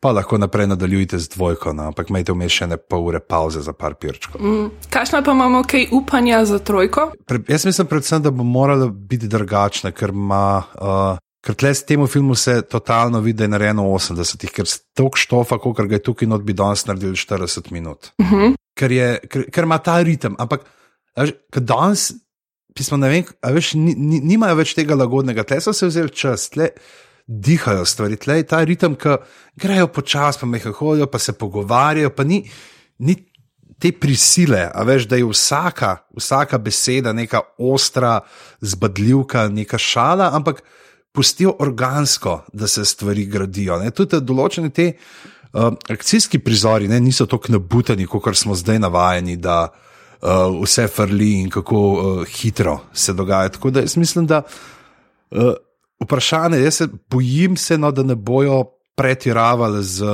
pa lahko naprej nadaljujete z dvojko, no, ampak imejte vmes še ne pol ure pauze za par pirčkov. Mm. Kakšno pa imamo kaj upanja za trojko? Pre, jaz mislim predvsem, da bo morala biti drugačna, ker ima. Uh, Ker tle s tem filmom se totalno vidi, da je narejeno v 80-ih, ker tok štofa, kot ga je tukaj not bi danes naredili 40 minut. Uh -huh. ker, je, ker, ker ima ta ritem. Ampak, ker danes, pismo, ne vem, a veš, ni, ni, nimajo več tega lagodnega, tle so se vzeli čas, tle dihajo stvari, tle je ta ritem, ki grejo počasi, pa meha hodijo, pa se pogovarjajo, pa ni. ni Te prisile, a veš, da je vsaka, vsaka beseda neka ostra, zbadljivka, neka šala, ampak pustijo organsko, da se stvari gradijo. Ne. Tudi določene te uh, akcijski prizori ne, niso tako nabutani, kot smo zdaj navajeni, da uh, vse frli in kako uh, hitro se dogaja. Tako da jaz mislim, da uh, vprašanje, jaz se bojim se, no, da ne bojo pretiravali z.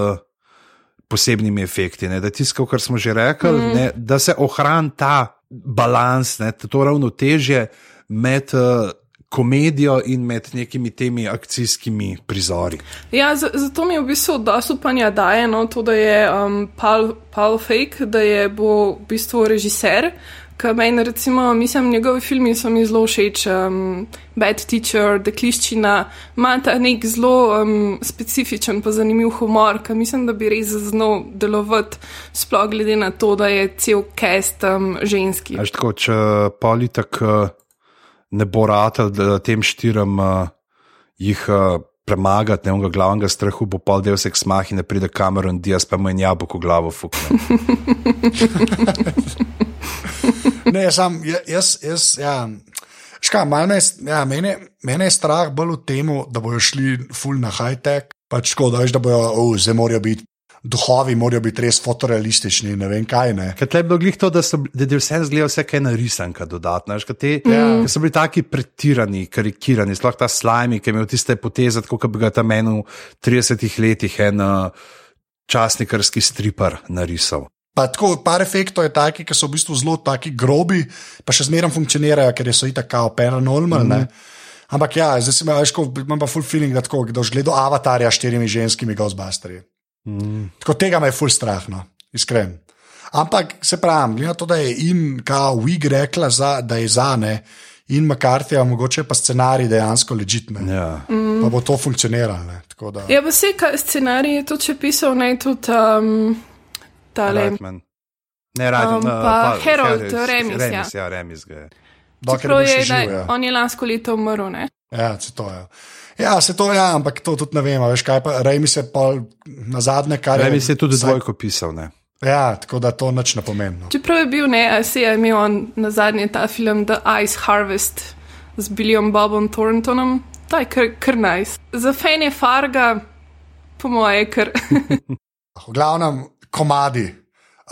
Posebnimi efekti, ne, da tisto, kar smo že rekli, mm. ne, da se ohrani ta balans, ne, to ravnotežje med uh, komedijo in med nekimi temi akcijskimi prizori. Ja, zato mi je v bistvu dosti upanja daje no, to, da je um, Paul, Paul Fake, da je bo v bistvu režiser. Meni, recimo, mislim, njegovi filmi so mi zelo všeč. Um, Bad Teacher, Dekliščina, ima ta nek zelo um, specifičen, pa zanimiv humor, ki mislim, da bi res znal delovati, sploh glede na to, da je cel cast um, ženski. Až tako, če politik uh, ne bo ratelj, da tem štirim uh, jih uh, premagati, ne onega glavnega strahu, bo pol del seks mah in pride Cameron Diaz, pa mu je jabolko glavo fukne. <laughs> Ne, sam, ja- jaz, jaz, ja. Ška, me, ja, mene, mene je strah bolj v tem, da bojo šli full na high-tech. Pač tako, da, veš, da bojo, oh, zdaj morajo biti, duhovi morajo biti res fotorealistični, ne vem kaj. Ne. Ker je bilo glih to, da, so, da je vse zgledal vse kaj narisanka dodatna. Veš, te, ja. ker so bili taki pretirani, karikirani, sploh ta slajmi, ki je imel tiste poteze, kot bi ga tam meni v 30 letih en uh, časnikarski stripar narisal. Pa tako, par efektov je taki, ki so v bistvu zelo taki grobi, pa še zmeraj funkcionirajo, ker so itak kao paranormal. Mm -hmm. Ampak ja, zdaj si imaš, imam pa full feeling, da, tako, da boš gledal avatarja s štirimi ženskimi Ghostbusterji. Mm. Tako tega me je full strah, no, iskren. Ampak se pravi, glede na to, da je in kao Wig rekla, za, da je za ne. In McCarthy, mogoče pa scenarij dejansko ležitne. Ja. Mm. Pa bo to funkcioniralo. ne, tako da- Ja, pa vse, kaj scenarij je tudi pisal, naj tudi um, tale. Reitman. Ne, Reitman, Um, uh, pa Harold Remis, ja. Remis, ja, Remis ga je. Čeprav je, da, živ, ja. on je lansko leto umrl, ne? Ja, se to je. Ja, se to je, ja, ampak to tudi ne vem. a Veš, kaj pa Rejmi se pa na zadnje, kar je. Remis je tudi vsaj- dvojko pisal. Ne. Ja, tako da to nič ne pomeni. no. Čeprav je bil, ne, a se je imel on na zadnje ta film The Ice Harvest z Billyom Bobom Thorntonom. Ta je kar, kar nice. Za fane Farga, po moje, kar. <laughs> V glavnem, komadi.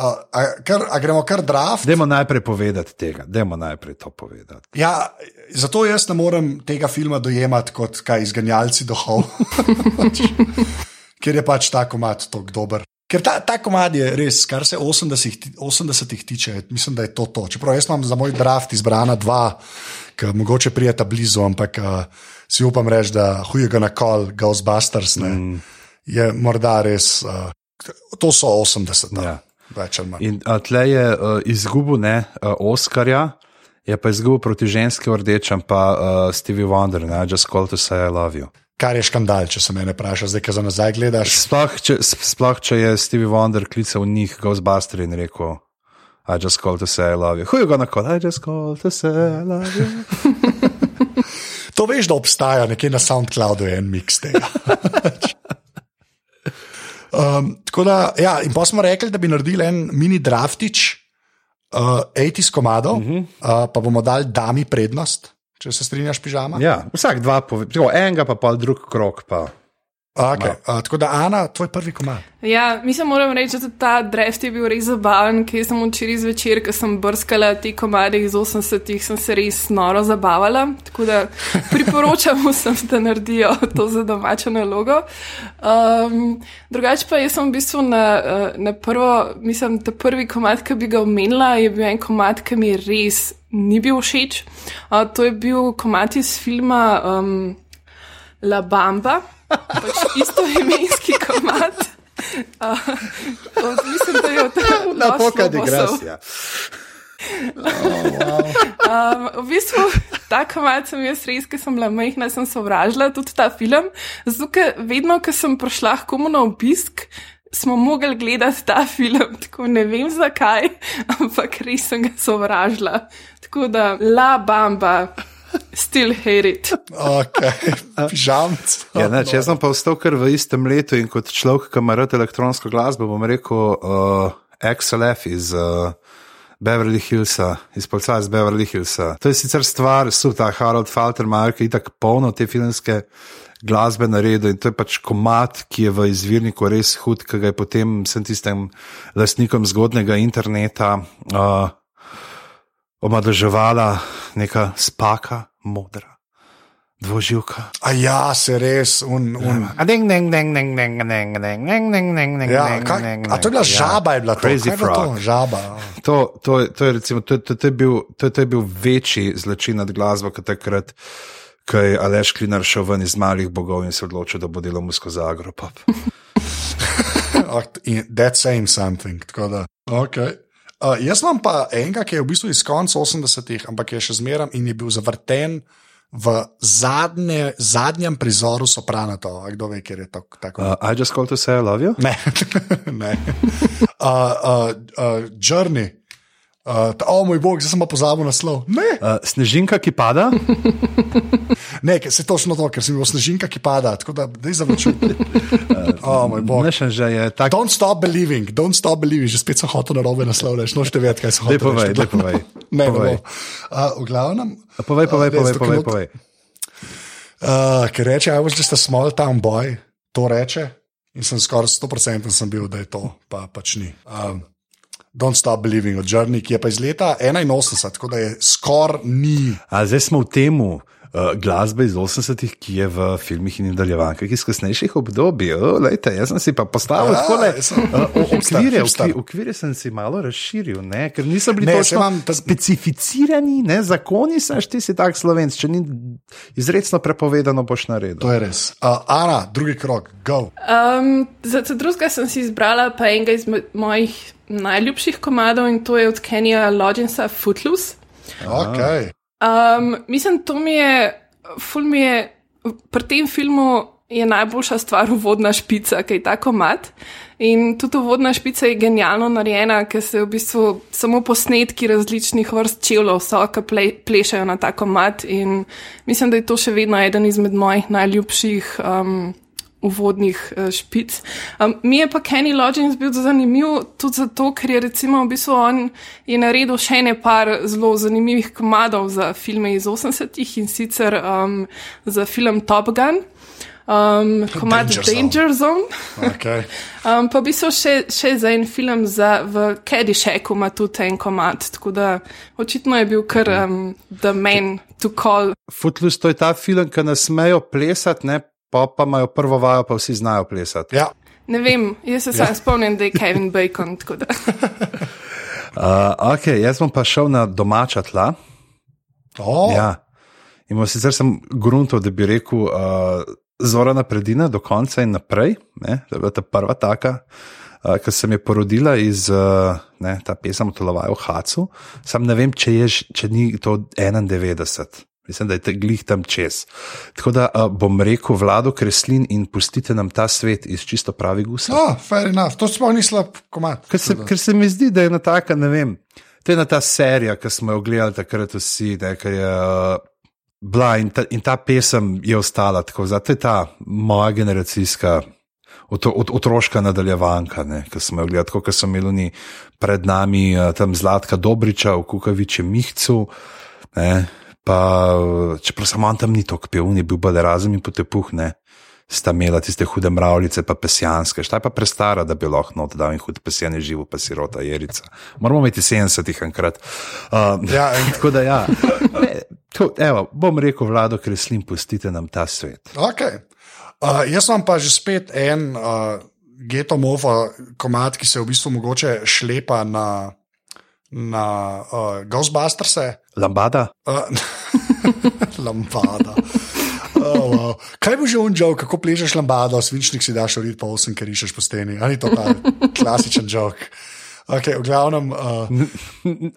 Uh, a, kar, a gremo kar draft? Dajmo najprej povedati tega, dajmo najprej to povedati. Ja, zato jaz ne morem tega filma dojemati kot kaj izganjalci duhov. <laughs> Ker je pač ta komad tako dober. Ker ta, ta komad je res, kar se 80-ih 80 tiče, mislim, da je to to. Čeprav jaz imam za moj draft izbrana dva, ki mogoče prijeta blizu, ampak uh, si upam reči, da hujega na kol, Ghostbusters, ne, mm. je morda res. Uh, to so 80, Ja. ja. več ali manj. In tle je uh, izgubil ne, uh, Oskarja, je pa izgubil proti ženski v rdečem, pa uh, Stevie Wonder, ne, just call to say I love you. Kar je škandal, če se me vpraša, zdaj, ki za nazaj gledaš. Sploh če, sploh, če je Stevie Wonder klical njih, Ghostbuster in rekel, I just call to say I love you. Who you gonna call? I just call to say I love you. <laughs> To veš, da obstaja nekje na SoundCloudu en mix tega. <laughs> Um, tako da, ja, in pa smo rekli, da bi naredili en mini draftič, uh, 80 komadov, uh -huh. uh, pa bomo dali dami prednost, če se strinjaš, pižama. Ja, vsak dva, pove, tako, enega pa pol drug krok. Pa. Okay. Uh, tako da, Ana, tvoj prvi komad. Ja, mislim, moram reči, da ta draft je bil res zabaven, ker sem včeraj zvečer, ko sem brskala te komade iz 80-ih, sem se res noro zabavala. Tako da <laughs> priporočam vsem, da naredijo to za domačo nalogo. Um, drugače pa jaz sem v bistvu na, na prvo, mislim, ta prvi komad, ki bi ga omenila, je bil en komad, ki mi res ni bil všeč. Uh, to je bil komad iz filma um, La Bamba pač isto imenski komat. Uh, mislim, da je to na poka digrasija. um, v bistvu, ta komat sem jaz res, ker sem bila majhna, sem sovražila tudi ta film. Zato, ker vedno, ko sem prišla komu na obisk, smo mogli gledati ta film. Tako ne vem zakaj, ampak res sem ga sovražila. Tako da, la bamba. Still hate it. Okay. <laughs> Žamc. Ja, ne, če sem pa vstal kar v istem letu in kot človek, ki ima rad elektronsko glasbo, bom rekel uh, XLF iz uh, Beverly Hillsa, iz Polca iz Beverly Hillsa. To je sicer stvar, so ta Harold Faltermeyer, ki je tako polno te filmske glasbe naredil in to je pač komat, ki je v izvirniku res hud, ki ga je potem sem tistem lastnikom zgodnega interneta. Uh, omadeževala neka spaka, modra, dvoživka. A ja, se res, un. un. A ding, ding, ding, ding, ding, ding, ding, ding, ding, ding, ding, Ja, ding, kaj, ding, a to je bila žaba, je bila to. Crazy frog. to? Žaba. To, to, to, je recimo, to, to, to, je bil, to, to je bil večji zločin nad glasbo, kot takrat, ko je Aleš Klinar šel ven iz malih bogov in se odločil, da bo delal mu skozi agropop. Ah, in That saying something. tako Da, okay. Uh, jaz imam pa enega, ki je v bistvu iz konca 80-ih, ampak je še zmeraj in je bil zavrten v zadnje, zadnjem prizoru Sopranata. Kdo ve, ker je to tako. Uh, I just called to say I love you. Ne, <laughs> ne. Uh, uh, uh, Journey. Uh, ta, o moj bog, zdaj sem pa pozabil naslov. Ne, Uh, snežinka, ki pada. <laughs> ne se točno to, ker sem bil snežinka, ki pada, tako da zdaj zavečujem. <laughs> O moj bog. Ne, že je tako. Don't stop believing, don't stop believing, že spet sem hotel na robe naslovljati, nočete vedeti, kaj sem Daj hotel. povej, daj povej. <laughs> Ne, ne Povej. Uh, v glavnem. Povej, povej, uh, povej, povej, tako povej. Uh, ker reče, I was just a small town boy, to reče. In sem skoraj 100% sem bil, da je to, pa pač ni. Um, Don't stop believing o Journey, ki je pa iz leta 81, tako da je skoraj ni. A zdaj smo v temu uh, glasbe iz 80-ih, ki je v filmih in nadaljevankah iz kasnejših obdobij. Oh, lejte, jaz sem si pa postavil tako le. sem- Uh, okvire, <laughs> hipster. okvir, okvire sem si malo razširil, ne? ker niso bili Ne, točno ta- specificirani, ne? zakoni so ti si tak slovenc, če ni izredno prepovedano, boš naredil. To je res. Uh, Ana, drugi krok, go. Um, za drugega sem si izbrala pa enega izmed mojih najljubših komadov in to je od Kenija Loginsa Footloose. Okay. Um, mislim, to mi je, ful mi je, pri tem filmu je najboljša stvar uvodna špica, ki je ta komat. In tudi uvodna špica je genialno narejena, ker se v bistvu samo posnetki različnih vrst čevljev so, ki ple, plešajo na ta komat. In mislim, da je to še vedno eden izmed mojih najljubših. Um, Uvodnih uh, špic. Um, mi je pa Kenny Loggins bil zanimiv tudi zato, ker je recimo v bistvu on je naredil še ene par zelo zanimivih komadov za filme iz 80-ih in sicer um, za film Top Gun, um, komad Danger Zone. Danger Zone, Okay. <laughs> um, pa v bistvu še, še za en film za, v Caddyshaku ima tudi en komad, tako da očitno je bil kar um, the man to call. Footloose, to je ta film, ki ne smejo plesati, ne? Pa pa imajo prvo vajo, pa vsi znajo plesati. Ja. Ne vem, jaz se ja. spomnim, da je Kevin Bacon. Uh, <laughs> ok, jaz bom pa šel na domača tla. Oh, Ja. In sicer sem grunto, da bi rekel uh, Zorana Predina do konca in naprej. Ne? To je bila ta prva taka, uh, ki sem je porodila iz uh, ne, ta pesem Tolovaj v Hacu. Sam ne vem, če, je, če ni to 91. Mislim, da je te glih tam čez. Tako da uh, bom rekel vlado kreslin in pustite nam ta svet iz čisto pravi gusa. oh, fair enough, to sploh ni slab komat. Ker se, ker se mi zdi, da je ena taka, ne vem, to je ena ta serija, ki smo jo gledali takrat vsi, ne, ker je uh, bila in ta, in ta pesem je ostala tako. Zato je ta moja generacijska ot, ot, otroška nadaljevanka, ki smo jo gledali, tako kot so imeli pred nami uh, tam Zlatka Dobriča v Kukavičem Mihcu. Ne, pa, čeprav samo on tam ni tako pil, ni bil bolj razen in potepuh, ne. Sta imela tiste hude mravljice, pa pesijanske, šta je pa prestara, da bi lahko not dal in hud pesijan je živo, pa sirota jerica. Moramo imeti 70-ih enkrat. Uh, ja, <laughs> en... tako da ja. Ne, to, evo, bom rekel, vlado, ker je slim, pustite nam ta svet. Okay. Uh, jaz sem pa že spet en uh, getomova komat, ki se v bistvu mogoče šlepa na, na uh, Ghostbusters. Lambada. Uh, <laughs> lambada. Oh, wow. Kaj bo že on jok, kako plešeš lambado, svinčnik si daš urit pa osem, ker rišeš po steni. Ali to je klasičen jok. Okay, v glavnem. Uh...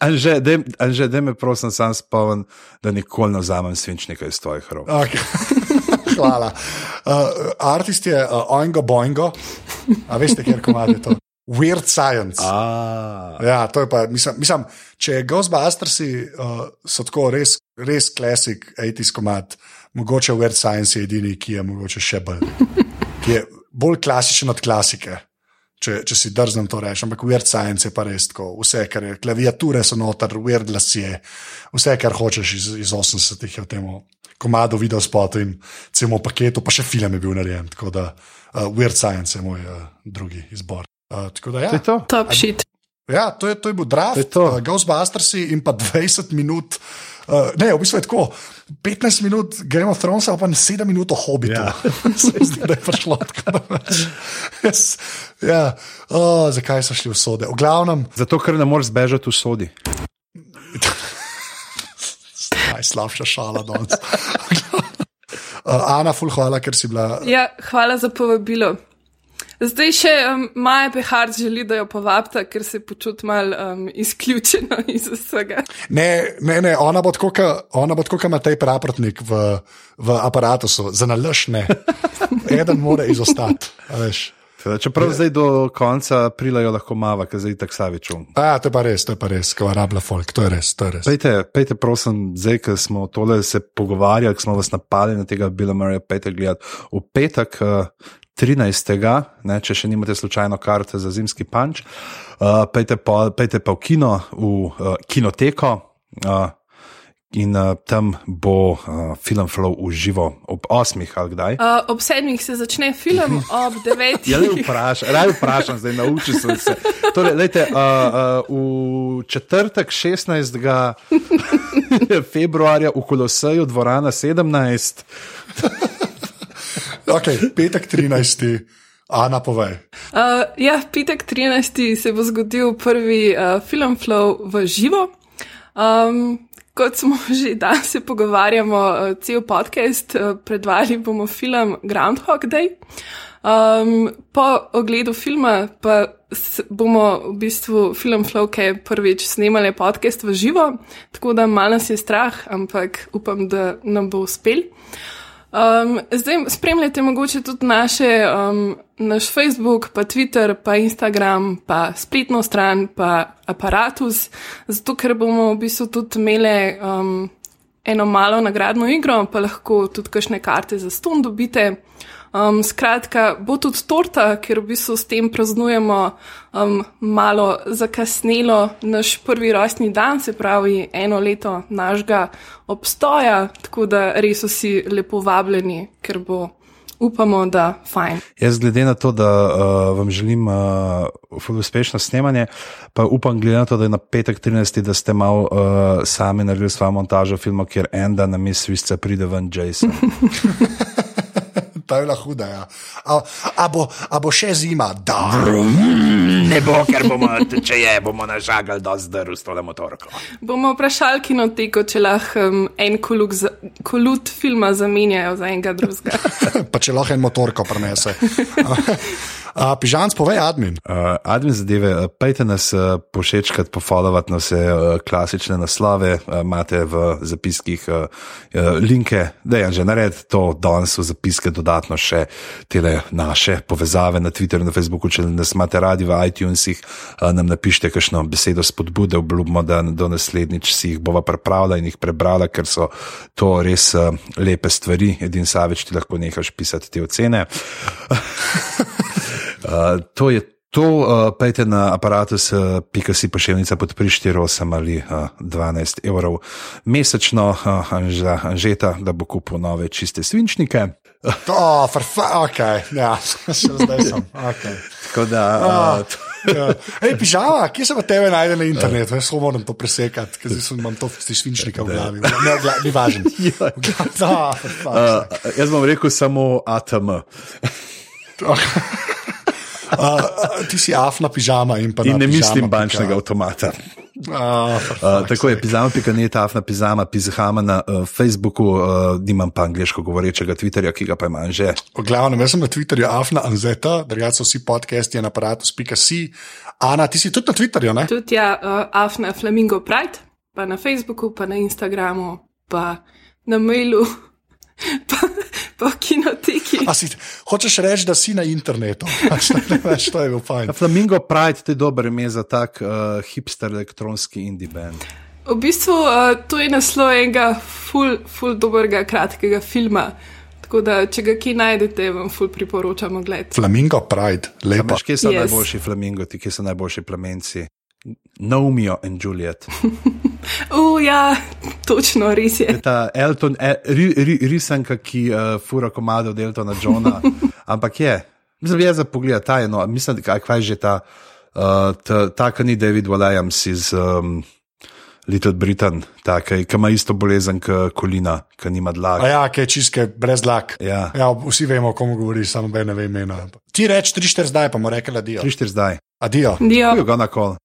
Anže, da me prosim, sam spomnim, da nikoli ne vzamem svinčnika iz tvojih rok. Okay. <laughs> Hvala. Uh, artist je uh, Oingo Boingo, a veste, kjer komade to. Weird Science. Ah. Ja, to je pa, mislim, mislim če je Ghostbusters, uh, so tako res, res klasik, 80s komad, mogoče Weird Science je edini, ki je mogoče še bolj, ki je bolj klasičen od klasike. Če, če si drznem to reči, ampak Weird Science je pa res tako. Vse, kar je, klaviature so noter, Weird lasje, vse, kar hočeš iz, iz 80-ih je v tem komadu video spotu in celemu paketu, pa še film je bil narejen. Tako da uh, Weird Science je moj uh, drugi izbor. Uh, tako da ja. To je to. Top shit. Ja, to je, to je bil draft, je to. uh, Ghostbusters in pa 20 minut. Uh, ne, v bistvu je tako. 15 minut Game of Thrones, pa 7 minut o Hobbitu. Ja. <laughs> Zdi, da je prišlo tako. da pač- Jaz, ja, oh, zakaj so šli v sode? V glavnem, Zato, ker ne moreš zbežati v sodi. <laughs> najslabša šala danes. <laughs> Uh, Ana, ful, hvala, ker si bila. Ja, hvala za povabilo. Zdaj še um, Maja Pehar želi, da jo povabite, ker se počuti mal um, izključeno <laughs> iz vsega. Ne, ne, ne ona bo tako, kot Matej Praprotnik v, v aparatu, za nalaž ne. <laughs> Eden mora izostati. veš. Čeprav zdaj do konca aprila jo lahko mava, ker zdaj tako savičum. A, to je pa res, to je pa res, ko rabla folk, to je res, to je res. Pejte, pejte, prosim, zdaj, ko smo tole se pogovarjali, ko smo vas napali na tega Bila Murraya, pejte gledati. V petek, eh, 13. Ne, če še nimate slučajno karte za zimski panč, uh, pejte, pa, pejte pa v kino, v uh, kinoteko. Uh, In uh, tam bo uh, film flow v živo ob 8. ali kdaj. Uh, ob sedmih se začne film, ob devetih. Ja, le vprašam, raj vprašam, zdaj naučil sem se. Torej, lejte, uh, uh, v četrtek 16. <laughs> februarja v Koloseju, dvorana 17. <laughs> Okay, petek 13. Ana, povej. Uh, ja, petek 13. se bo zgodil prvi uh, film flow v živo. Um, kot smo <laughs> že danes se pogovarjamo, uh, cel podcast, uh, predvajali bomo film Groundhog Day. Um, po ogledu filma pa bomo v bistvu film Flow, ki je prvič snemali podcast v živo, tako da malo nas je strah, ampak upam, da nam bo uspel. Um, zdaj spremljate mogoče tudi naše, um, naš Facebook, pa Twitter, pa Instagram, pa spletno stran, pa aparatus, zato ker bomo v bistvu tudi imeli um, eno malo nagradno igro, pa lahko tudi kakšne karte za ston dobite. Um, skratka, bo tudi torta, ker v bistvu s tem praznujemo um, malo zakasnelo naš prvi rojstni dan, se pravi eno leto našega obstoja, tako da res vsi lepo vabljeni, ker bo, upamo, da fajn. Jaz, glede na to, da uh, vam želim uh, uspešno snemanje, pa upam, glede na to, da je na petek 13. da ste malo uh, sami naredili svojo montažo filma, kjer en dan na mislice pride ven Jason. <laughs> Ta je bila huda. Ja. A, a, bo, a bo še zima? Da. ne bo, ker bomo, če je, bomo nažagali do zdrv s tole motorko. Bomo vprašali kinoteko, če lahko um, en za, kolut filma zamenjajo za enega drugega. <laughs> pa če lahko en motorko prenese. <laughs> A, Pižanc, povej, admin. Uh, admin zadeve, uh, pejte nas uh, pošečkati, pofollowati na vse uh, klasične naslove, uh, imate v zapiskih uh, uh, linke, da je že nared to danes v zapiske dodatno še tele naše povezave na Twitterju, na Facebooku, če nas imate radi v iTunesih, uh, nam napišite kakšno besedo spodbude, obljubimo, da do naslednjič si jih bova pripravila in jih prebrala, ker so to res uh, lepe stvari. Edin Savič ti lahko nehaš pisati te ocene. <laughs> Uh, to je to, uh, pejte na aparatus, uh, pika si pošiljnica pod prištirosom ali uh, 12 evrov mesečno, uh, anža, anžeta, da bo kupil nove čiste svinčnike. Oh, farfa, ok, ja, <laughs> zdaj sem. Okay. Tako da. Uh, Ja. Ej, pižama, kje se pa tebe najde na internetu? Jaz moram to presekati, ker sem- imam to svinčnika v glavi. Ne, <laughs> v glavi, ni važno. Ja. Da. Uh, jaz bom rekel samo ATM. <laughs> Uh, ti si afna pižama in pa In na ne mislim bančnega pika. avtomata. Ah, Uh, tako je, pizama.net, afna pizama, pizahama na uh, Facebooku, uh, nimam pa angliško govorečega Twitterja, ki ga pa imam že. V glavnem, jaz sem na Twitterju afna anzeta, drugače so vsi podcasti na aparatus.si. Ana, ti si tudi na Twitterju, ne? Tudi ja, uh, Afna Flamingo Pride, pa na Facebooku, pa na Instagramu, pa na mailu, <laughs> pa v kinoteki. A si, hočeš reči, da si na internetu? <laughs> Ne veš, to je bil fajn. Flamingo Pride, to je dober ime za tak uh, hipster elektronski indie band. V bistvu uh, to je naslov enega ful, ful dobrega kratkega filma. Tako da, če ga kje najdete, vam ful priporočamo gledati. Flamingo Pride, lepo. Veš, kje so yes. Yes. najboljši flamingoti, kje so najboljši plamenci? Naomijo in Juliet. <laughs> U, ja, točno, res je. Ta Elton, e, ri, ri, risanka, ki uh, fura komado od Eltona Johna, <laughs> ampak je. Mislim, je za pogled, ta je no, mislim, kaj, kaj je že ta, uh, ta, ta ki ni David Williams iz um, Little Britain, ta, ki ki ima isto bolezen kot kolina, ki nima A dlak. ja, kaj čiske, brez lak. Ja. ja, vsi vemo, o komu govori, samo ne ve imena. Ti reč 3-4 zdaj, pa mu rekla adijo. 3-4 zdaj. Adijo. Dio. Na kol.